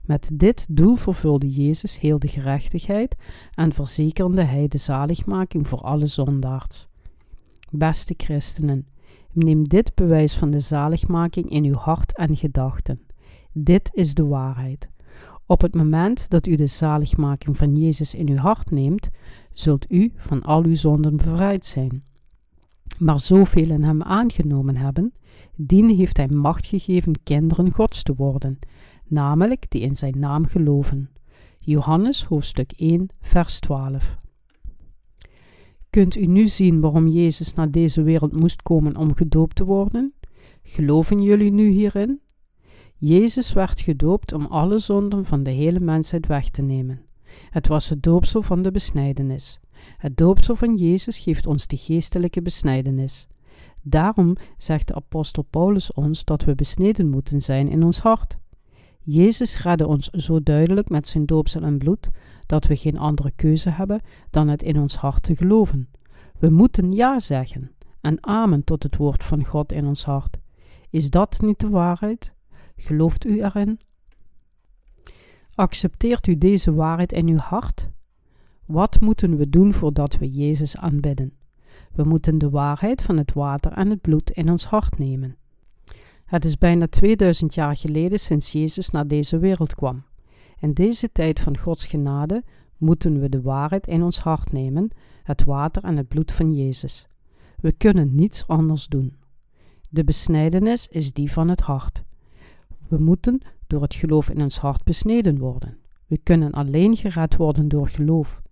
Met dit doel vervulde Jezus heel de gerechtigheid en verzekerde hij de zaligmaking voor alle zondaars. Beste christenen, neem dit bewijs van de zaligmaking in uw hart en gedachten. Dit is de waarheid. Op het moment dat u de zaligmaking van Jezus in uw hart neemt, zult u van al uw zonden bevrijd zijn. Maar zoveel in hem aangenomen hebben, dien heeft hij macht gegeven kinderen Gods te worden, namelijk die in zijn naam geloven. Johannes hoofdstuk 1, vers 12. Kunt u nu zien waarom Jezus naar deze wereld moest komen om gedoopt te worden? Geloven jullie nu hierin? Jezus werd gedoopt om alle zonden van de hele mensheid weg te nemen. Het was het doopsel van de besnijdenis. Het doopsel van Jezus geeft ons de geestelijke besnijdenis. Daarom zegt de apostel Paulus ons dat we besneden moeten zijn in ons hart. Jezus redde ons zo duidelijk met zijn doopsel en bloed dat we geen andere keuze hebben dan het in ons hart te geloven. We moeten ja zeggen en amen tot het woord van God in ons hart. Is dat niet de waarheid? Gelooft u erin? Accepteert u deze waarheid in uw hart? Wat moeten we doen voordat we Jezus aanbidden? We moeten de waarheid van het water en het bloed in ons hart nemen. Het is bijna 2000 jaar geleden sinds Jezus naar deze wereld kwam. In deze tijd van Gods genade moeten we de waarheid in ons hart nemen, het water en het bloed van Jezus. We kunnen niets anders doen. De besnijdenis is die van het hart. We moeten door het geloof in ons hart besneden worden. We kunnen alleen gered worden door geloof.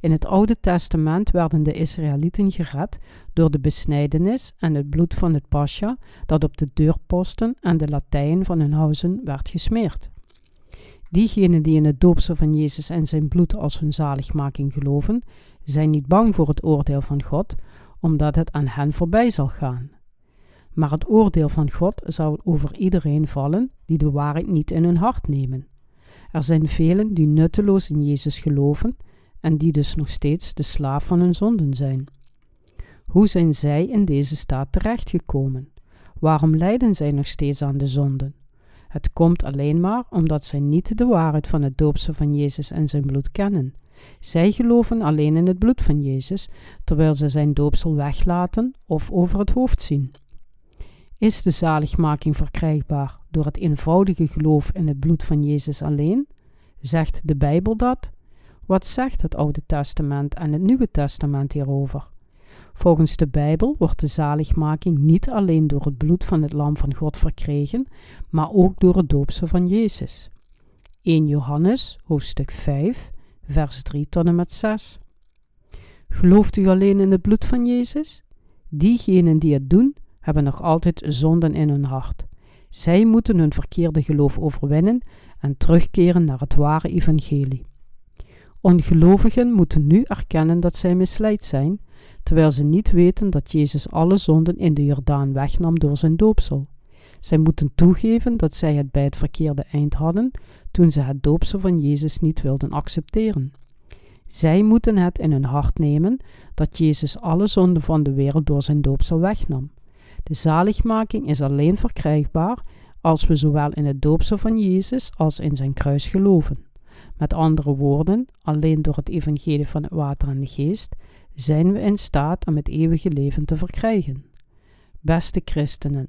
In het Oude Testament werden de Israëlieten gered door de besnijdenis en het bloed van het pascha dat op de deurposten en de latijn van hun huizen werd gesmeerd. Diegenen die in het doopsel van Jezus en zijn bloed als hun zaligmaking geloven, zijn niet bang voor het oordeel van God, omdat het aan hen voorbij zal gaan. Maar het oordeel van God zal over iedereen vallen die de waarheid niet in hun hart nemen. Er zijn velen die nutteloos in Jezus geloven en die dus nog steeds de slaaf van hun zonden zijn. Hoe zijn zij in deze staat terechtgekomen? Waarom lijden zij nog steeds aan de zonden? Het komt alleen maar omdat zij niet de waarheid van het doopsel van Jezus en zijn bloed kennen. Zij geloven alleen in het bloed van Jezus, terwijl ze zijn doopsel weglaten of over het hoofd zien. Is de zaligmaking verkrijgbaar door het eenvoudige geloof in het bloed van Jezus alleen? Zegt de Bijbel dat? Wat zegt het Oude Testament en het Nieuwe Testament hierover? Volgens de Bijbel wordt de zaligmaking niet alleen door het bloed van het Lam van God verkregen, maar ook door het doopsel van Jezus. 1 Johannes, hoofdstuk 5, vers 3 tot en met 6. Gelooft u alleen in het bloed van Jezus? Diegenen die het doen, hebben nog altijd zonden in hun hart. Zij moeten hun verkeerde geloof overwinnen en terugkeren naar het ware evangelie. Ongelovigen moeten nu erkennen dat zij misleid zijn, terwijl ze niet weten dat Jezus alle zonden in de Jordaan wegnam door zijn doopsel. Zij moeten toegeven dat zij het bij het verkeerde eind hadden toen ze het doopsel van Jezus niet wilden accepteren. Zij moeten het in hun hart nemen dat Jezus alle zonden van de wereld door zijn doopsel wegnam. De zaligmaking is alleen verkrijgbaar als we zowel in het doopsel van Jezus als in zijn kruis geloven. Met andere woorden, alleen door het evangelie van het water en de geest zijn we in staat om het eeuwige leven te verkrijgen. Beste christenen,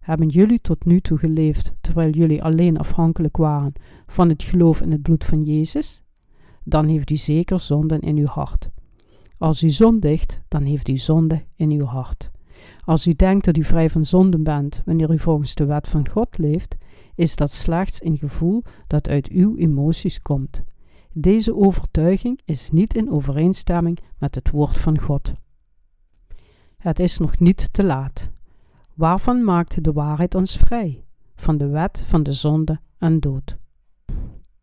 hebben jullie tot nu toe geleefd terwijl jullie alleen afhankelijk waren van het geloof in het bloed van Jezus? Dan heeft u zeker zonden in uw hart. Als u zondigt, dan heeft u zonde in uw hart. Als u denkt dat u vrij van zonden bent wanneer u volgens de wet van God leeft, is dat slechts een gevoel dat uit uw emoties komt. Deze overtuiging is niet in overeenstemming met het woord van God. Het is nog niet te laat. Waarvan maakt de waarheid ons vrij? Van de wet van de zonde en dood.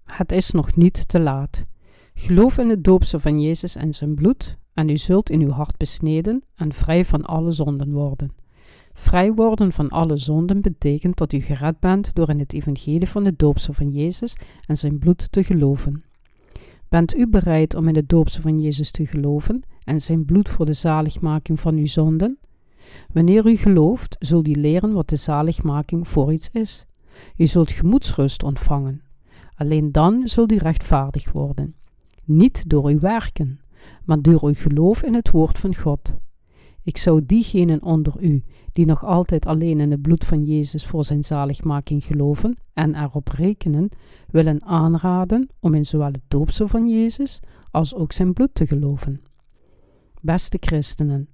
Het is nog niet te laat. Geloof in het doopsel van Jezus en zijn bloed, en u zult in uw hart besneden en vrij van alle zonden worden. Vrij worden van alle zonden betekent dat u gered bent door in het evangelie van het doopsel van Jezus en zijn bloed te geloven. Bent u bereid om in het doopsel van Jezus te geloven en zijn bloed voor de zaligmaking van uw zonden? Wanneer u gelooft, zult u leren wat de zaligmaking voor iets is. U zult gemoedsrust ontvangen. Alleen dan zult u rechtvaardig worden. Niet door uw werken, maar door uw geloof in het woord van God. Ik zou diegenen onder u die nog altijd alleen in het bloed van Jezus voor zijn zaligmaking geloven en erop rekenen, willen aanraden om in zowel het doopsel van Jezus als ook zijn bloed te geloven. Beste christenen,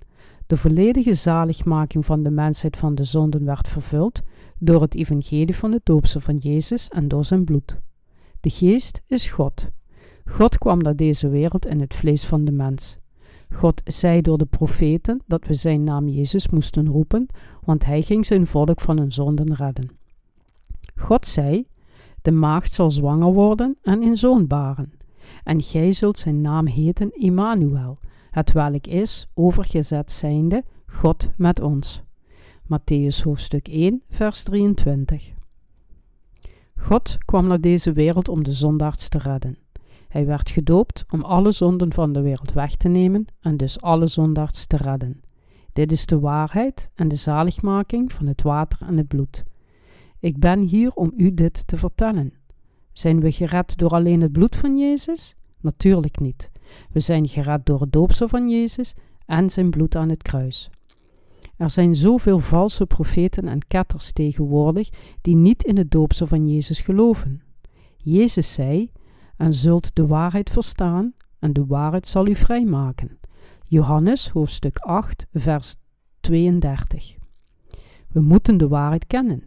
de volledige zaligmaking van de mensheid van de zonden werd vervuld door het evangelie van het doopsel van Jezus en door zijn bloed. De geest is God. God kwam naar deze wereld in het vlees van de mens. God zei door de profeten dat we zijn naam Jezus moesten roepen, want hij ging zijn volk van hun zonden redden. God zei: De maagd zal zwanger worden en een zoon baren, en gij zult zijn naam heten Immanuel, het welk is, overgezet zijnde, God met ons. Matthäus hoofdstuk 1, vers 23. God kwam naar deze wereld om de zondaards te redden. Hij werd gedoopt om alle zonden van de wereld weg te nemen en dus alle zondaars te redden. Dit is de waarheid en de zaligmaking van het water en het bloed. Ik ben hier om u dit te vertellen. Zijn we gered door alleen het bloed van Jezus? Natuurlijk niet. We zijn gered door het doopsel van Jezus en zijn bloed aan het kruis. Er zijn zoveel valse profeten en ketters tegenwoordig die niet in het doopsel van Jezus geloven. Jezus zei: en zult de waarheid verstaan, en de waarheid zal u vrijmaken. Johannes hoofdstuk 8, vers 32. We moeten de waarheid kennen.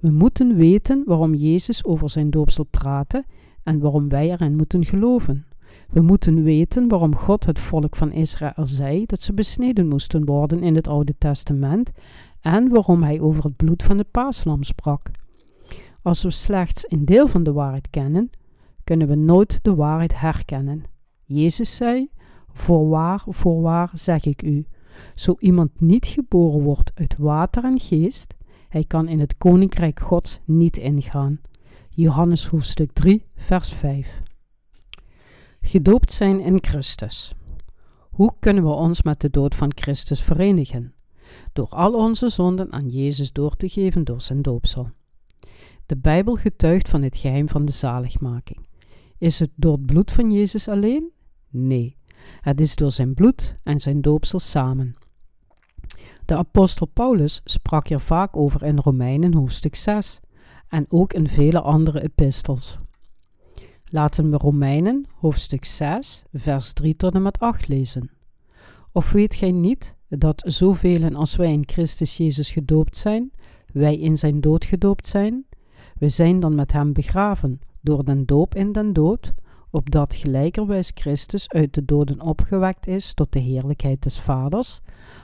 We moeten weten waarom Jezus over zijn doopsel praatte en waarom wij erin moeten geloven. We moeten weten waarom God het volk van Israël zei dat ze besneden moesten worden in het Oude Testament en waarom hij over het bloed van het paaslam sprak. Als we slechts een deel van de waarheid kennen, kunnen we nooit de waarheid herkennen. Jezus zei: Voorwaar, voorwaar zeg ik u, zo iemand niet geboren wordt uit water en geest, hij kan in het koninkrijk Gods niet ingaan. Johannes hoofdstuk 3, vers 5. Gedoopt zijn in Christus. Hoe kunnen we ons met de dood van Christus verenigen? door al onze zonden aan Jezus door te geven door zijn doopsel. De Bijbel getuigt van het geheim van de zaligmaking. Is het door het bloed van Jezus alleen? Nee, het is door zijn bloed en zijn doopsel samen. De apostel Paulus sprak hier vaak over in Romeinen hoofdstuk 6 en ook in vele andere epistels. Laten we Romeinen hoofdstuk 6, vers 3 tot en met 8 lezen. Of weet gij niet dat zoveel als wij in Christus Jezus gedoopt zijn, wij in zijn dood gedoopt zijn? We zijn dan met hem begraven door den doop in den dood, opdat gelijkerwijs Christus uit de doden opgewekt is tot de heerlijkheid des Vaders,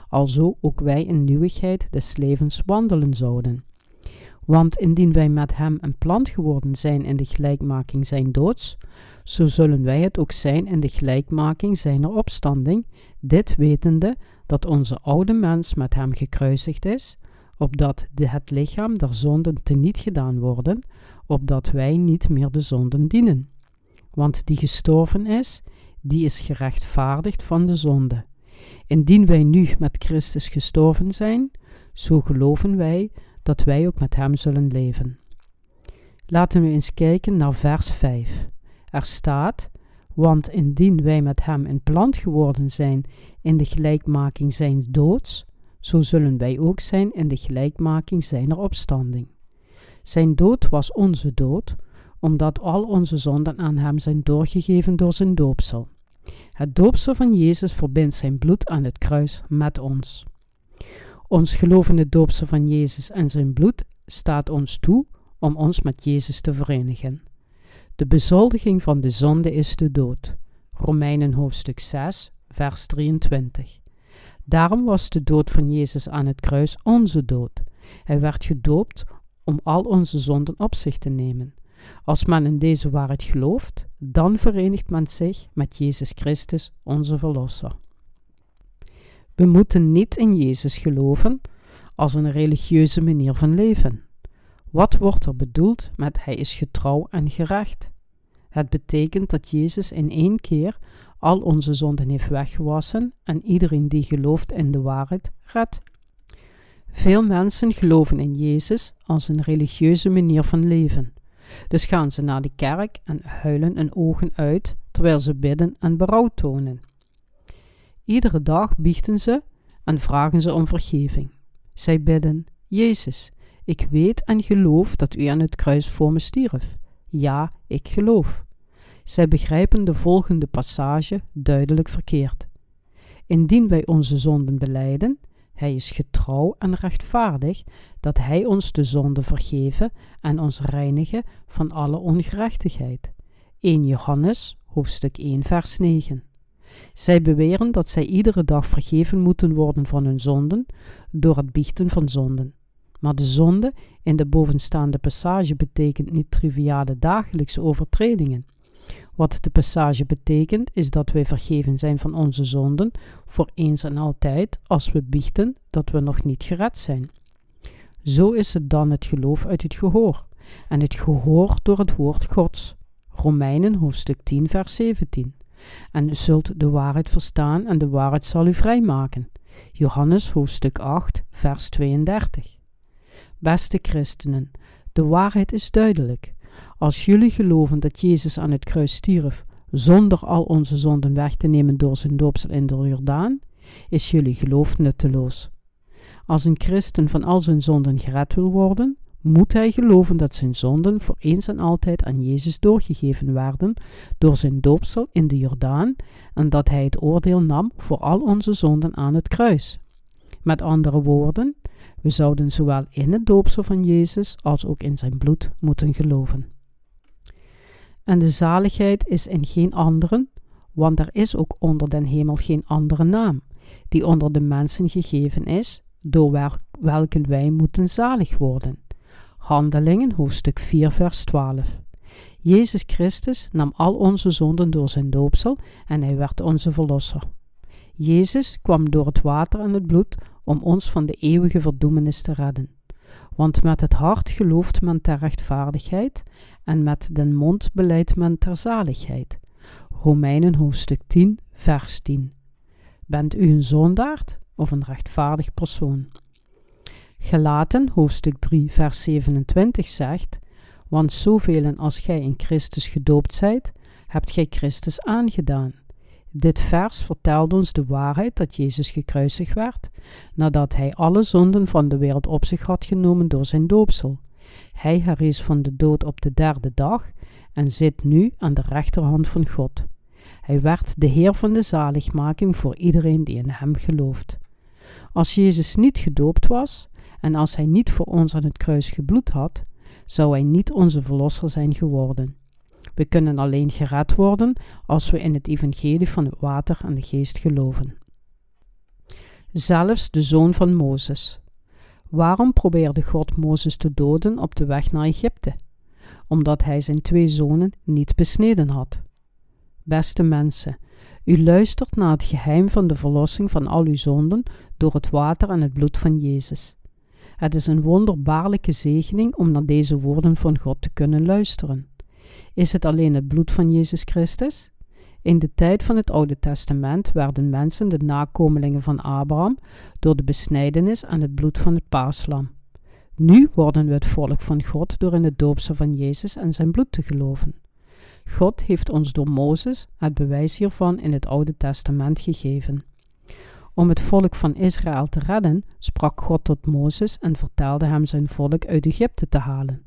alzo ook wij in nieuwigheid des levens wandelen zouden. Want indien wij met hem een plant geworden zijn in de gelijkmaking zijn doods, zo zullen wij het ook zijn in de gelijkmaking zijner opstanding, dit wetende dat onze oude mens met hem gekruisigd is, opdat het lichaam der zonden teniet gedaan worden, opdat wij niet meer de zonden dienen. Want die gestorven is, die is gerechtvaardigd van de zonde. Indien wij nu met Christus gestorven zijn, zo geloven wij dat wij ook met Hem zullen leven. Laten we eens kijken naar vers 5. Er staat: Want indien wij met Hem in plant geworden zijn in de gelijkmaking zijn doods, zo zullen wij ook zijn in de gelijkmaking zijner opstanding. Zijn dood was onze dood, omdat al onze zonden aan Hem zijn doorgegeven door zijn doopsel. Het doopsel van Jezus verbindt zijn bloed aan het kruis met ons. Ons geloof in het doopsel van Jezus en zijn bloed staat ons toe om ons met Jezus te verenigen. De bezoldiging van de zonde is de dood. Romeinen hoofdstuk 6, vers 23. Daarom was de dood van Jezus aan het kruis onze dood. Hij werd gedoopt om al onze zonden op zich te nemen. Als men in deze waarheid gelooft, dan verenigt men zich met Jezus Christus, onze Verlosser. We moeten niet in Jezus geloven als een religieuze manier van leven. Wat wordt er bedoeld met Hij is getrouw en gerecht? Het betekent dat Jezus in één keer al onze zonden heeft weggewassen en iedereen die gelooft in de waarheid redt. Veel mensen geloven in Jezus als een religieuze manier van leven. Dus gaan ze naar de kerk en huilen hun ogen uit terwijl ze bidden en berouw tonen. Iedere dag biechten ze en vragen ze om vergeving. Zij bidden: Jezus, ik weet en geloof dat u aan het kruis voor me stierf. Ja, ik geloof. Zij begrijpen de volgende passage duidelijk verkeerd. Indien wij onze zonden beleiden, hij is getrouw en rechtvaardig dat hij ons de zonde vergeven en ons reinigen van alle ongerechtigheid. 1 Johannes, hoofdstuk 1, vers 9. Zij beweren dat zij iedere dag vergeven moeten worden van hun zonden door het biechten van zonden. Maar de zonde in de bovenstaande passage betekent niet triviale dagelijkse overtredingen. Wat de passage betekent is dat wij vergeven zijn van onze zonden voor eens en altijd als we biechten dat we nog niet gered zijn. Zo is het dan het geloof uit het gehoor en het gehoor door het woord Gods. Romeinen hoofdstuk 10 vers 17 en u zult de waarheid verstaan en de waarheid zal u vrijmaken. Johannes hoofdstuk 8, vers 32. Beste christenen, de waarheid is duidelijk. Als jullie geloven dat Jezus aan het kruis stierf zonder al onze zonden weg te nemen door zijn doopsel in de Jordaan, is jullie geloof nutteloos. Als een christen van al zijn zonden gered wil worden, moet hij geloven dat zijn zonden voor eens en altijd aan Jezus doorgegeven werden door zijn doopsel in de Jordaan en dat hij het oordeel nam voor al onze zonden aan het kruis. Met andere woorden, we zouden zowel in het doopsel van Jezus als ook in zijn bloed moeten geloven. En de zaligheid is in geen anderen, want er is ook onder den hemel geen andere naam, die onder de mensen gegeven is, door welke wij moeten zalig worden. Handelingen, hoofdstuk 4, vers 12. Jezus Christus nam al onze zonden door zijn doopsel en hij werd onze verlosser. Jezus kwam door het water en het bloed om ons van de eeuwige verdoemenis te redden. Want met het hart gelooft men ter rechtvaardigheid en met den mond beleidt men ter zaligheid. Romeinen hoofdstuk 10, vers 10. Bent u een zondaard? of een rechtvaardig persoon. Gelaten, hoofdstuk 3, vers 27 zegt: Want zoveel als gij in Christus gedoopt zijt, hebt gij Christus aangedaan. Dit vers vertelt ons de waarheid dat Jezus gekruisigd werd, nadat hij alle zonden van de wereld op zich had genomen door zijn doopsel. Hij herrees van de dood op de derde dag en zit nu aan de rechterhand van God. Hij werd de Heer van de zaligmaking voor iedereen die in hem gelooft. Als Jezus niet gedoopt was en als hij niet voor ons aan het kruis gebloed had, zou hij niet onze verlosser zijn geworden. We kunnen alleen gered worden als we in het evangelie van het water en de geest geloven. Zelfs de zoon van Mozes. Waarom probeerde God Mozes te doden op de weg naar Egypte? Omdat hij zijn twee zonen niet besneden had. Beste mensen, u luistert naar het geheim van de verlossing van al uw zonden door het water en het bloed van Jezus. Het is een wonderbaarlijke zegening om naar deze woorden van God te kunnen luisteren. Is het alleen het bloed van Jezus Christus? In de tijd van het Oude Testament werden mensen de nakomelingen van Abraham door de besnijdenis en het bloed van het paaslam. Nu worden we het volk van God door in het doopsel van Jezus en zijn bloed te geloven. God heeft ons door Mozes het bewijs hiervan in het Oude Testament gegeven. Om het volk van Israël te redden, sprak God tot Mozes en vertelde hem zijn volk uit Egypte te halen.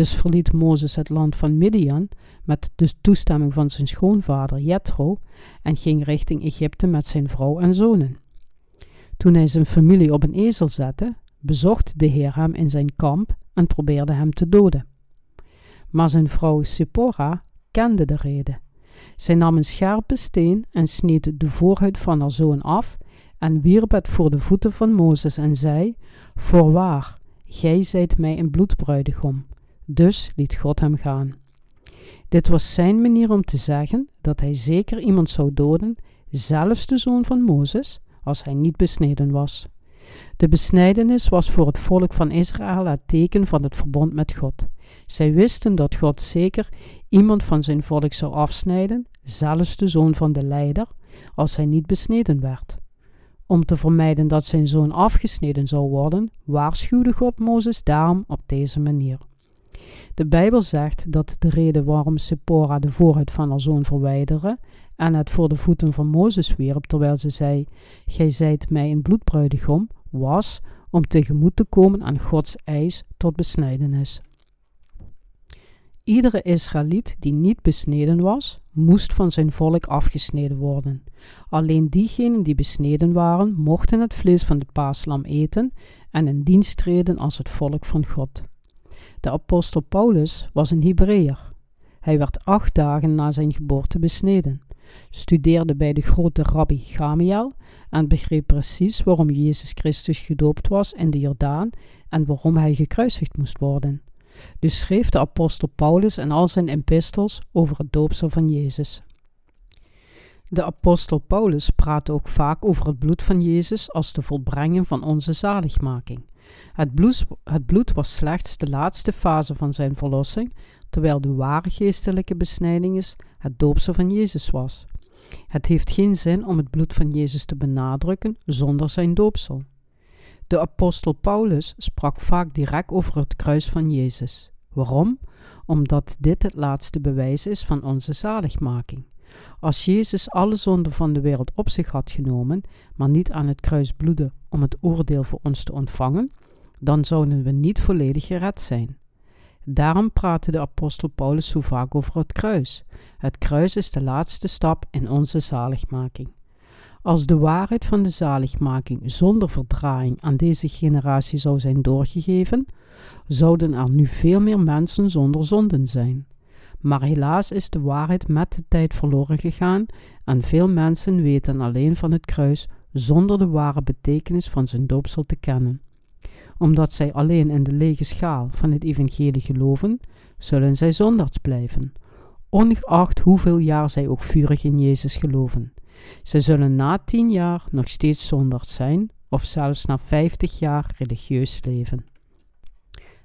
Dus verliet Mozes het land van Midian met de toestemming van zijn schoonvader Jethro en ging richting Egypte met zijn vrouw en zonen. Toen hij zijn familie op een ezel zette, bezocht de Heer hem in zijn kamp en probeerde hem te doden. Maar zijn vrouw Sephora kende de reden. Zij nam een scherpe steen en sneed de voorhuid van haar zoon af en wierp het voor de voeten van Mozes en zei: Voorwaar, gij zijt mij een bloedbruidegom. Dus liet God hem gaan. Dit was zijn manier om te zeggen dat hij zeker iemand zou doden, zelfs de zoon van Mozes, als hij niet besneden was. De besnijdenis was voor het volk van Israël het teken van het verbond met God. Zij wisten dat God zeker iemand van zijn volk zou afsnijden, zelfs de zoon van de leider, als hij niet besneden werd. Om te vermijden dat zijn zoon afgesneden zou worden, waarschuwde God Mozes daarom op deze manier. De Bijbel zegt dat de reden waarom Sephora de voorhuid van haar zoon verwijderde en het voor de voeten van Mozes wierp, terwijl ze zei: Gij zijt mij een bloedbruidegom, was om tegemoet te komen aan Gods eis tot besnijdenis. Iedere Israëliet die niet besneden was, moest van zijn volk afgesneden worden. Alleen diegenen die besneden waren, mochten het vlees van het paaslam eten en in dienst treden als het volk van God. De apostel Paulus was een Hebreeër. Hij werd acht dagen na zijn geboorte besneden, studeerde bij de grote rabbi Gamiel en begreep precies waarom Jezus Christus gedoopt was in de Jordaan en waarom hij gekruisigd moest worden. Dus schreef de apostel Paulus in al zijn epistels over het doopsel van Jezus. De apostel Paulus praat ook vaak over het bloed van Jezus als de volbrenging van onze zaligmaking. Het bloed, het bloed was slechts de laatste fase van zijn verlossing, terwijl de ware geestelijke besnijding is het doopsel van Jezus was. Het heeft geen zin om het bloed van Jezus te benadrukken zonder zijn doopsel. De apostel Paulus sprak vaak direct over het kruis van Jezus. Waarom? Omdat dit het laatste bewijs is van onze zaligmaking. Als Jezus alle zonden van de wereld op zich had genomen, maar niet aan het kruis bloedde om het oordeel voor ons te ontvangen, dan zouden we niet volledig gered zijn. Daarom praatte de apostel Paulus zo vaak over het kruis. Het kruis is de laatste stap in onze zaligmaking. Als de waarheid van de zaligmaking zonder verdraaiing aan deze generatie zou zijn doorgegeven, zouden er nu veel meer mensen zonder zonden zijn. Maar helaas is de waarheid met de tijd verloren gegaan en veel mensen weten alleen van het kruis zonder de ware betekenis van zijn doopsel te kennen. Omdat zij alleen in de lege schaal van het evangelie geloven, zullen zij zondags blijven, ongeacht hoeveel jaar zij ook vurig in Jezus geloven. Zij zullen na tien jaar nog steeds zondags zijn, of zelfs na vijftig jaar religieus leven.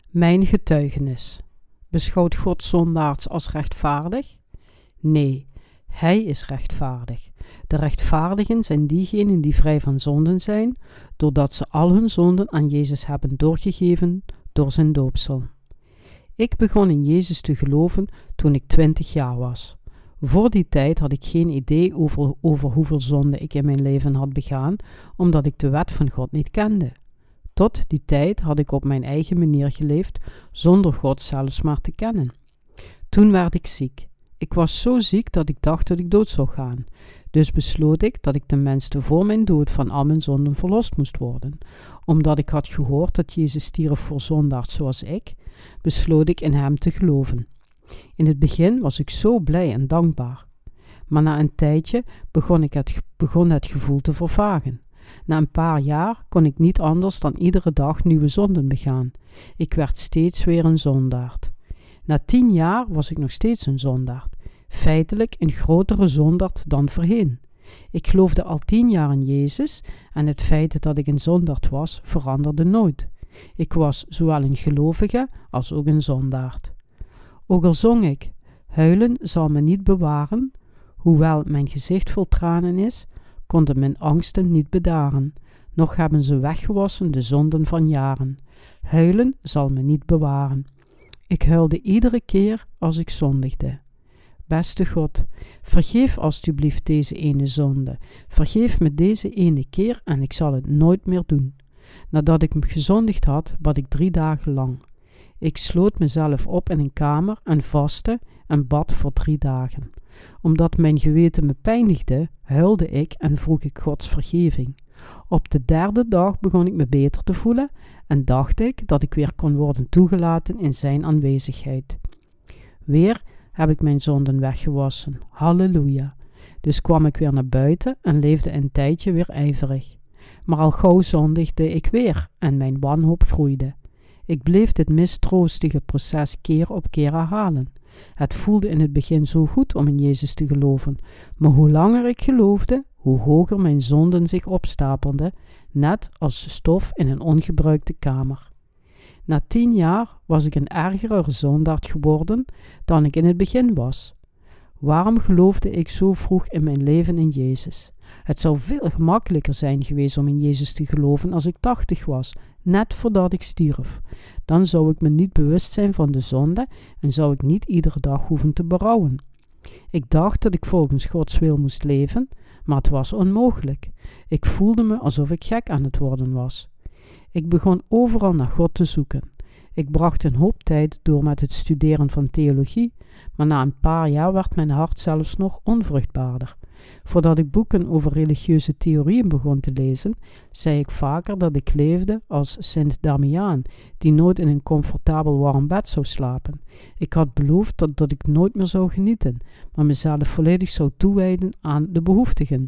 Mijn getuigenis. Beschouwt God zondaars als rechtvaardig? Nee, Hij is rechtvaardig. De rechtvaardigen zijn diegenen die vrij van zonden zijn, doordat ze al hun zonden aan Jezus hebben doorgegeven door zijn doopsel. Ik begon in Jezus te geloven toen ik twintig jaar was. Voor die tijd had ik geen idee over, over hoeveel zonden ik in mijn leven had begaan, omdat ik de wet van God niet kende. Tot die tijd had ik op mijn eigen manier geleefd, zonder God zelfs maar te kennen. Toen werd ik ziek. Ik was zo ziek dat ik dacht dat ik dood zou gaan. Dus besloot ik dat ik tenminste voor mijn dood van al mijn zonden verlost moest worden. Omdat ik had gehoord dat Jezus stierf voor zondaars zoals ik, besloot ik in hem te geloven. In het begin was ik zo blij en dankbaar. Maar na een tijdje begon, ik het, begon het gevoel te vervagen. Na een paar jaar kon ik niet anders dan iedere dag nieuwe zonden begaan. Ik werd steeds weer een zondaard. Na tien jaar was ik nog steeds een zondaard, feitelijk een grotere zondaard dan voorheen. Ik geloofde al tien jaar in Jezus en het feit dat ik een zondaard was veranderde nooit. Ik was zowel een gelovige als ook een zondaard. Ook al zong ik, huilen zal me niet bewaren, hoewel mijn gezicht vol tranen is, konden mijn angsten niet bedaren, nog hebben ze weggewassen de zonden van jaren. Huilen zal me niet bewaren. Ik huilde iedere keer als ik zondigde. Beste God, vergeef alstublieft deze ene zonde. Vergeef me deze ene keer en ik zal het nooit meer doen. Nadat ik me gezondigd had, bad ik drie dagen lang. Ik sloot mezelf op in een kamer en vastte en bad voor drie dagen. Omdat mijn geweten me pijnigde, huilde ik en vroeg ik Gods vergeving. Op de derde dag begon ik me beter te voelen en dacht ik dat ik weer kon worden toegelaten in Zijn aanwezigheid. Weer heb ik mijn zonden weggewassen. Halleluja. Dus kwam ik weer naar buiten en leefde een tijdje weer ijverig. Maar al gauw zondigde ik weer en mijn wanhoop groeide. Ik bleef dit mistroostige proces keer op keer herhalen. Het voelde in het begin zo goed om in Jezus te geloven, maar hoe langer ik geloofde, hoe hoger mijn zonden zich opstapelden, net als stof in een ongebruikte kamer. Na tien jaar was ik een ergere zondaard geworden dan ik in het begin was. Waarom geloofde ik zo vroeg in mijn leven in Jezus? Het zou veel gemakkelijker zijn geweest om in Jezus te geloven als ik tachtig was, net voordat ik stierf. Dan zou ik me niet bewust zijn van de zonde en zou ik niet iedere dag hoeven te berouwen. Ik dacht dat ik volgens Gods wil moest leven, maar het was onmogelijk. Ik voelde me alsof ik gek aan het worden was. Ik begon overal naar God te zoeken. Ik bracht een hoop tijd door met het studeren van theologie, maar na een paar jaar werd mijn hart zelfs nog onvruchtbaarder. Voordat ik boeken over religieuze theorieën begon te lezen, zei ik vaker dat ik leefde als Sint Damiaan, die nooit in een comfortabel warm bed zou slapen. Ik had beloofd dat, dat ik nooit meer zou genieten, maar mezelf volledig zou toewijden aan de behoeftigen.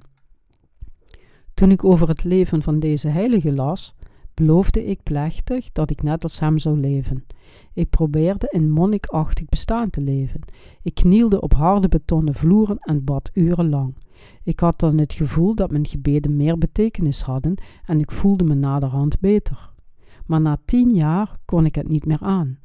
Toen ik over het leven van deze heilige las, beloofde ik plechtig dat ik net als hem zou leven. Ik probeerde een monnikachtig bestaan te leven. Ik knielde op harde betonnen vloeren en bad urenlang. Ik had dan het gevoel dat mijn gebeden meer betekenis hadden en ik voelde me naderhand beter. Maar na tien jaar kon ik het niet meer aan.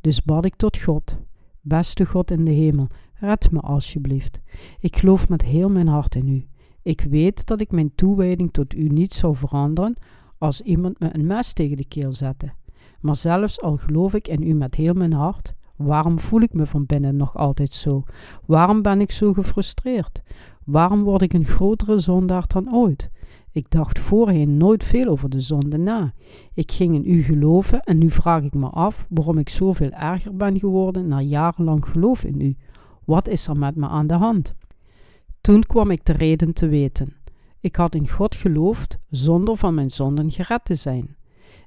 Dus bad ik tot God. Beste God in de hemel, red me alsjeblieft. Ik geloof met heel mijn hart in u. Ik weet dat ik mijn toewijding tot u niet zou veranderen als iemand me een mes tegen de keel zette. Maar zelfs al geloof ik in u met heel mijn hart, waarom voel ik me van binnen nog altijd zo? Waarom ben ik zo gefrustreerd? Waarom word ik een grotere zondaar dan ooit? Ik dacht voorheen nooit veel over de zonde na. Ik ging in u geloven en nu vraag ik me af waarom ik zoveel erger ben geworden na jarenlang geloof in u. Wat is er met me aan de hand? Toen kwam ik de reden te weten. Ik had in God geloofd zonder van mijn zonden gered te zijn.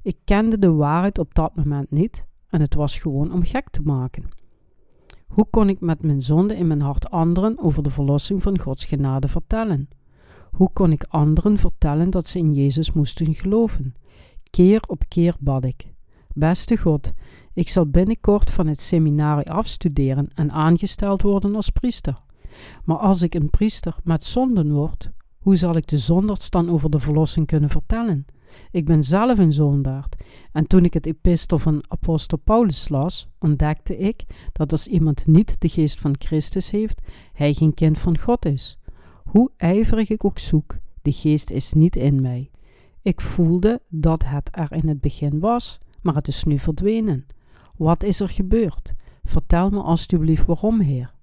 Ik kende de waarheid op dat moment niet en het was gewoon om gek te maken. Hoe kon ik met mijn zonde in mijn hart anderen over de verlossing van Gods genade vertellen? Hoe kon ik anderen vertellen dat ze in Jezus moesten geloven? Keer op keer bad ik. Beste God, ik zal binnenkort van het seminarie afstuderen en aangesteld worden als priester. Maar als ik een priester met zonden word, hoe zal ik de zondags dan over de verlossing kunnen vertellen? Ik ben zelf een zondaard. En toen ik het epistel van apostel Paulus las, ontdekte ik dat als iemand niet de geest van Christus heeft, hij geen kind van God is. Hoe ijverig ik ook zoek, de geest is niet in mij. Ik voelde dat het er in het begin was, maar het is nu verdwenen. Wat is er gebeurd? Vertel me alstublieft waarom, Heer.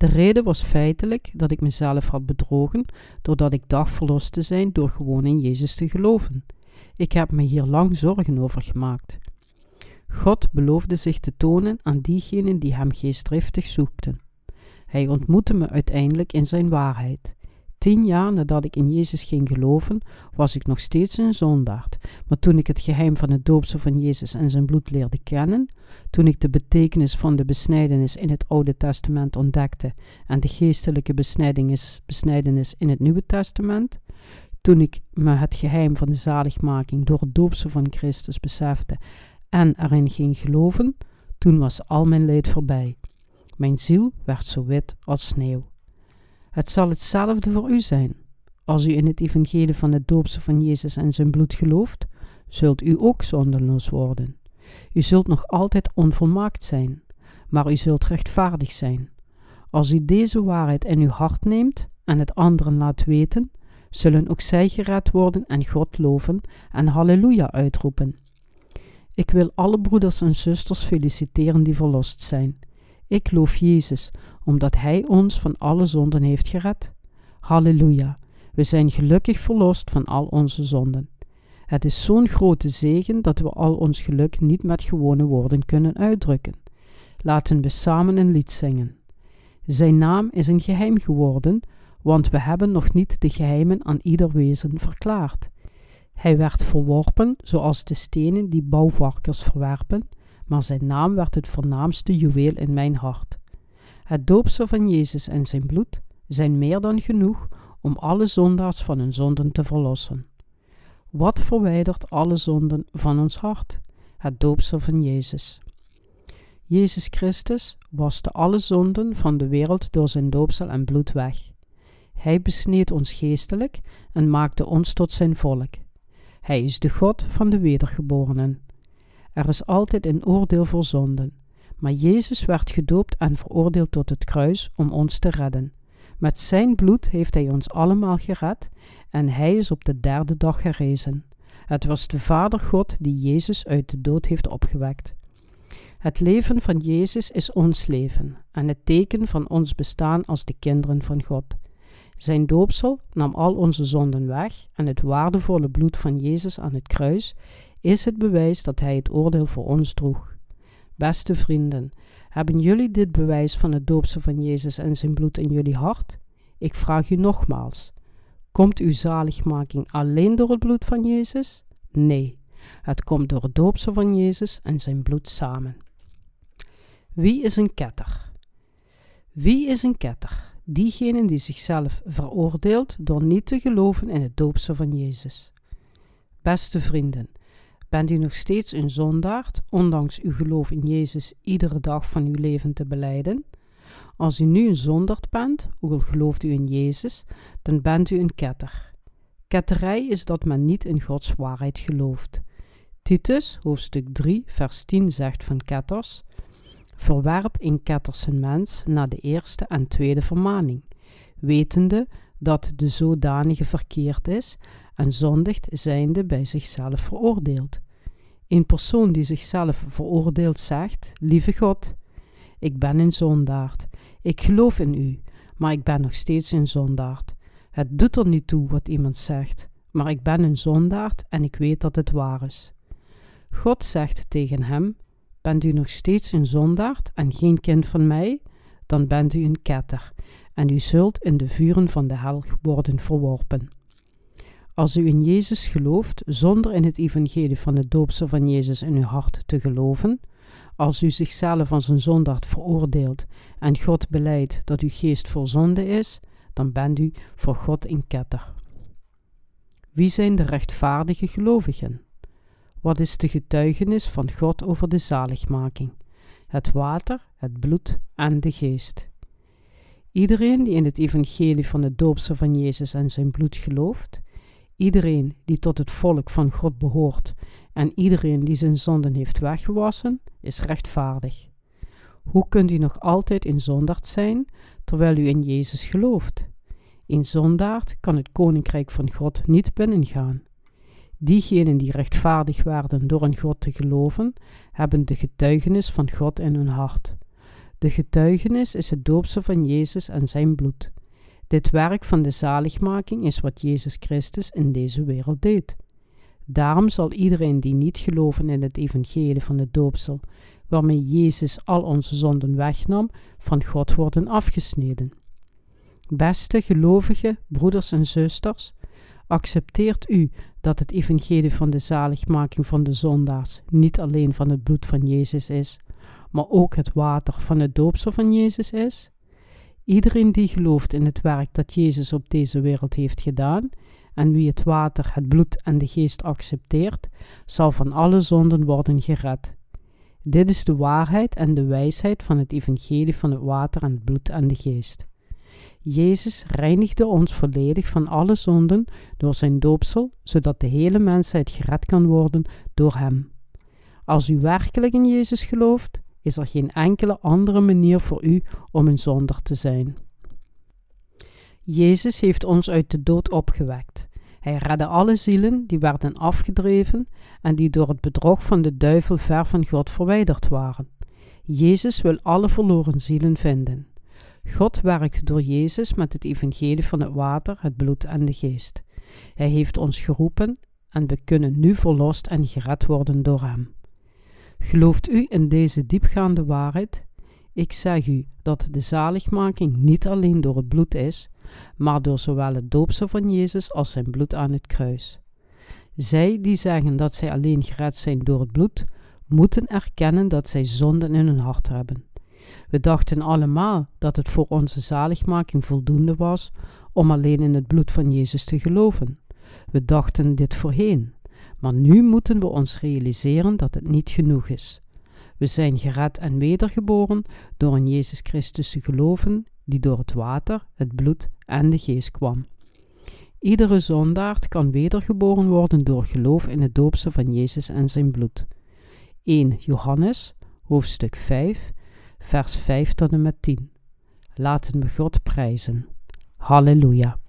De reden was feitelijk dat ik mezelf had bedrogen doordat ik dacht verlost te zijn door gewoon in Jezus te geloven. Ik heb me hier lang zorgen over gemaakt. God beloofde zich te tonen aan diegenen die hem geestdriftig zoekten. Hij ontmoette me uiteindelijk in zijn waarheid. Tien jaar nadat ik in Jezus ging geloven, was ik nog steeds een zondaard. Maar toen ik het geheim van het doopsel van Jezus en zijn bloed leerde kennen, toen ik de betekenis van de besnijdenis in het Oude Testament ontdekte en de geestelijke besnijdenis, besnijdenis in het Nieuwe Testament, toen ik me het geheim van de zaligmaking door het doopsel van Christus besefte en erin ging geloven, toen was al mijn leed voorbij. Mijn ziel werd zo wit als sneeuw. Het zal hetzelfde voor u zijn. Als u in het evangelie van het doopsel van Jezus en zijn bloed gelooft, zult u ook zonderloos worden. U zult nog altijd onvolmaakt zijn, maar u zult rechtvaardig zijn. Als u deze waarheid in uw hart neemt en het anderen laat weten, zullen ook zij gered worden en God loven en halleluja uitroepen. Ik wil alle broeders en zusters feliciteren die verlost zijn. Ik loof Jezus, omdat Hij ons van alle zonden heeft gered. Halleluja, we zijn gelukkig verlost van al onze zonden. Het is zo'n grote zegen dat we al ons geluk niet met gewone woorden kunnen uitdrukken. Laten we samen een lied zingen. Zijn naam is een geheim geworden, want we hebben nog niet de geheimen aan ieder wezen verklaard. Hij werd verworpen, zoals de stenen die bouwvakkers verwerpen, maar zijn naam werd het voornaamste juweel in mijn hart. Het doopsel van Jezus en zijn bloed zijn meer dan genoeg om alle zondaars van hun zonden te verlossen. Wat verwijdert alle zonden van ons hart? Het doopsel van Jezus. Jezus Christus waste alle zonden van de wereld door zijn doopsel en bloed weg. Hij besneed ons geestelijk en maakte ons tot zijn volk. Hij is de God van de wedergeborenen. Er is altijd een oordeel voor zonden, maar Jezus werd gedoopt en veroordeeld tot het kruis om ons te redden. Met zijn bloed heeft hij ons allemaal gered en hij is op de derde dag gerezen. Het was de Vader God die Jezus uit de dood heeft opgewekt. Het leven van Jezus is ons leven en het teken van ons bestaan als de kinderen van God. Zijn doopsel nam al onze zonden weg en het waardevolle bloed van Jezus aan het kruis is het bewijs dat Hij het oordeel voor ons droeg. Beste vrienden, hebben jullie dit bewijs van het doopsel van Jezus en zijn bloed in jullie hart? Ik vraag u nogmaals: komt uw zaligmaking alleen door het bloed van Jezus? Nee, het komt door het doopsel van Jezus en zijn bloed samen. Wie is een ketter? Wie is een ketter? Diegene die zichzelf veroordeelt door niet te geloven in het doopsel van Jezus. Beste vrienden, Bent u nog steeds een zondaard, ondanks uw geloof in Jezus iedere dag van uw leven te beleiden? Als u nu een zondaard bent, ook al gelooft u in Jezus, dan bent u een ketter. Ketterij is dat men niet in Gods waarheid gelooft. Titus, hoofdstuk 3, vers 10 zegt van ketters: Verwerp in ketters een mens na de eerste en tweede vermaning, wetende dat de zodanige verkeerd is en zondigt zijnde bij zichzelf veroordeeld. Een persoon die zichzelf veroordeelt zegt: Lieve God, ik ben een zondaard. Ik geloof in u, maar ik ben nog steeds een zondaard. Het doet er niet toe wat iemand zegt, maar ik ben een zondaard en ik weet dat het waar is. God zegt tegen hem: Bent u nog steeds een zondaard en geen kind van mij? Dan bent u een ketter, en u zult in de vuren van de hel worden verworpen. Als u in Jezus gelooft, zonder in het evangelie van het doopsel van Jezus in uw hart te geloven, als u zichzelf als een zondaard veroordeelt en God beleidt dat uw geest voor zonde is, dan bent u voor God een ketter. Wie zijn de rechtvaardige gelovigen? Wat is de getuigenis van God over de zaligmaking? Het water, het bloed en de geest. Iedereen die in het evangelie van het doopsel van Jezus en zijn bloed gelooft, Iedereen die tot het volk van God behoort en iedereen die zijn zonden heeft weggewassen, is rechtvaardig. Hoe kunt u nog altijd een zondaard zijn terwijl u in Jezus gelooft? Een zondaard kan het koninkrijk van God niet binnengaan. Diegenen die rechtvaardig werden door in God te geloven, hebben de getuigenis van God in hun hart. De getuigenis is het doopsel van Jezus en zijn bloed. Dit werk van de zaligmaking is wat Jezus Christus in deze wereld deed. Daarom zal iedereen die niet geloven in het evangelie van het doopsel, waarmee Jezus al onze zonden wegnam, van God worden afgesneden. Beste gelovige broeders en zusters, accepteert u dat het evangelie van de zaligmaking van de zondaars niet alleen van het bloed van Jezus is, maar ook het water van het doopsel van Jezus is? Iedereen die gelooft in het werk dat Jezus op deze wereld heeft gedaan, en wie het water, het bloed en de geest accepteert, zal van alle zonden worden gered. Dit is de waarheid en de wijsheid van het evangelie van het water en het bloed en de geest. Jezus reinigde ons volledig van alle zonden door zijn doopsel, zodat de hele mensheid gered kan worden door hem. Als u werkelijk in Jezus gelooft, is er geen enkele andere manier voor u om een zonder te zijn. Jezus heeft ons uit de dood opgewekt. Hij redde alle zielen die werden afgedreven en die door het bedrog van de duivel ver van God verwijderd waren. Jezus wil alle verloren zielen vinden. God werkt door Jezus met het evangelie van het water, het bloed en de geest. Hij heeft ons geroepen en we kunnen nu verlost en gered worden door Hem. Gelooft u in deze diepgaande waarheid? Ik zeg u dat de zaligmaking niet alleen door het bloed is, maar door zowel het doopsel van Jezus als zijn bloed aan het kruis. Zij die zeggen dat zij alleen gered zijn door het bloed, moeten erkennen dat zij zonden in hun hart hebben. We dachten allemaal dat het voor onze zaligmaking voldoende was om alleen in het bloed van Jezus te geloven. We dachten dit voorheen, maar nu moeten we ons realiseren dat het niet genoeg is. We zijn gered en wedergeboren door in Jezus Christus te geloven, die door het water, het bloed en de geest kwam. Iedere zondaard kan wedergeboren worden door geloof in het doopsel van Jezus en zijn bloed. 1 Johannes, hoofdstuk 5, vers 5 tot en met 10. Laten we God prijzen. Halleluja.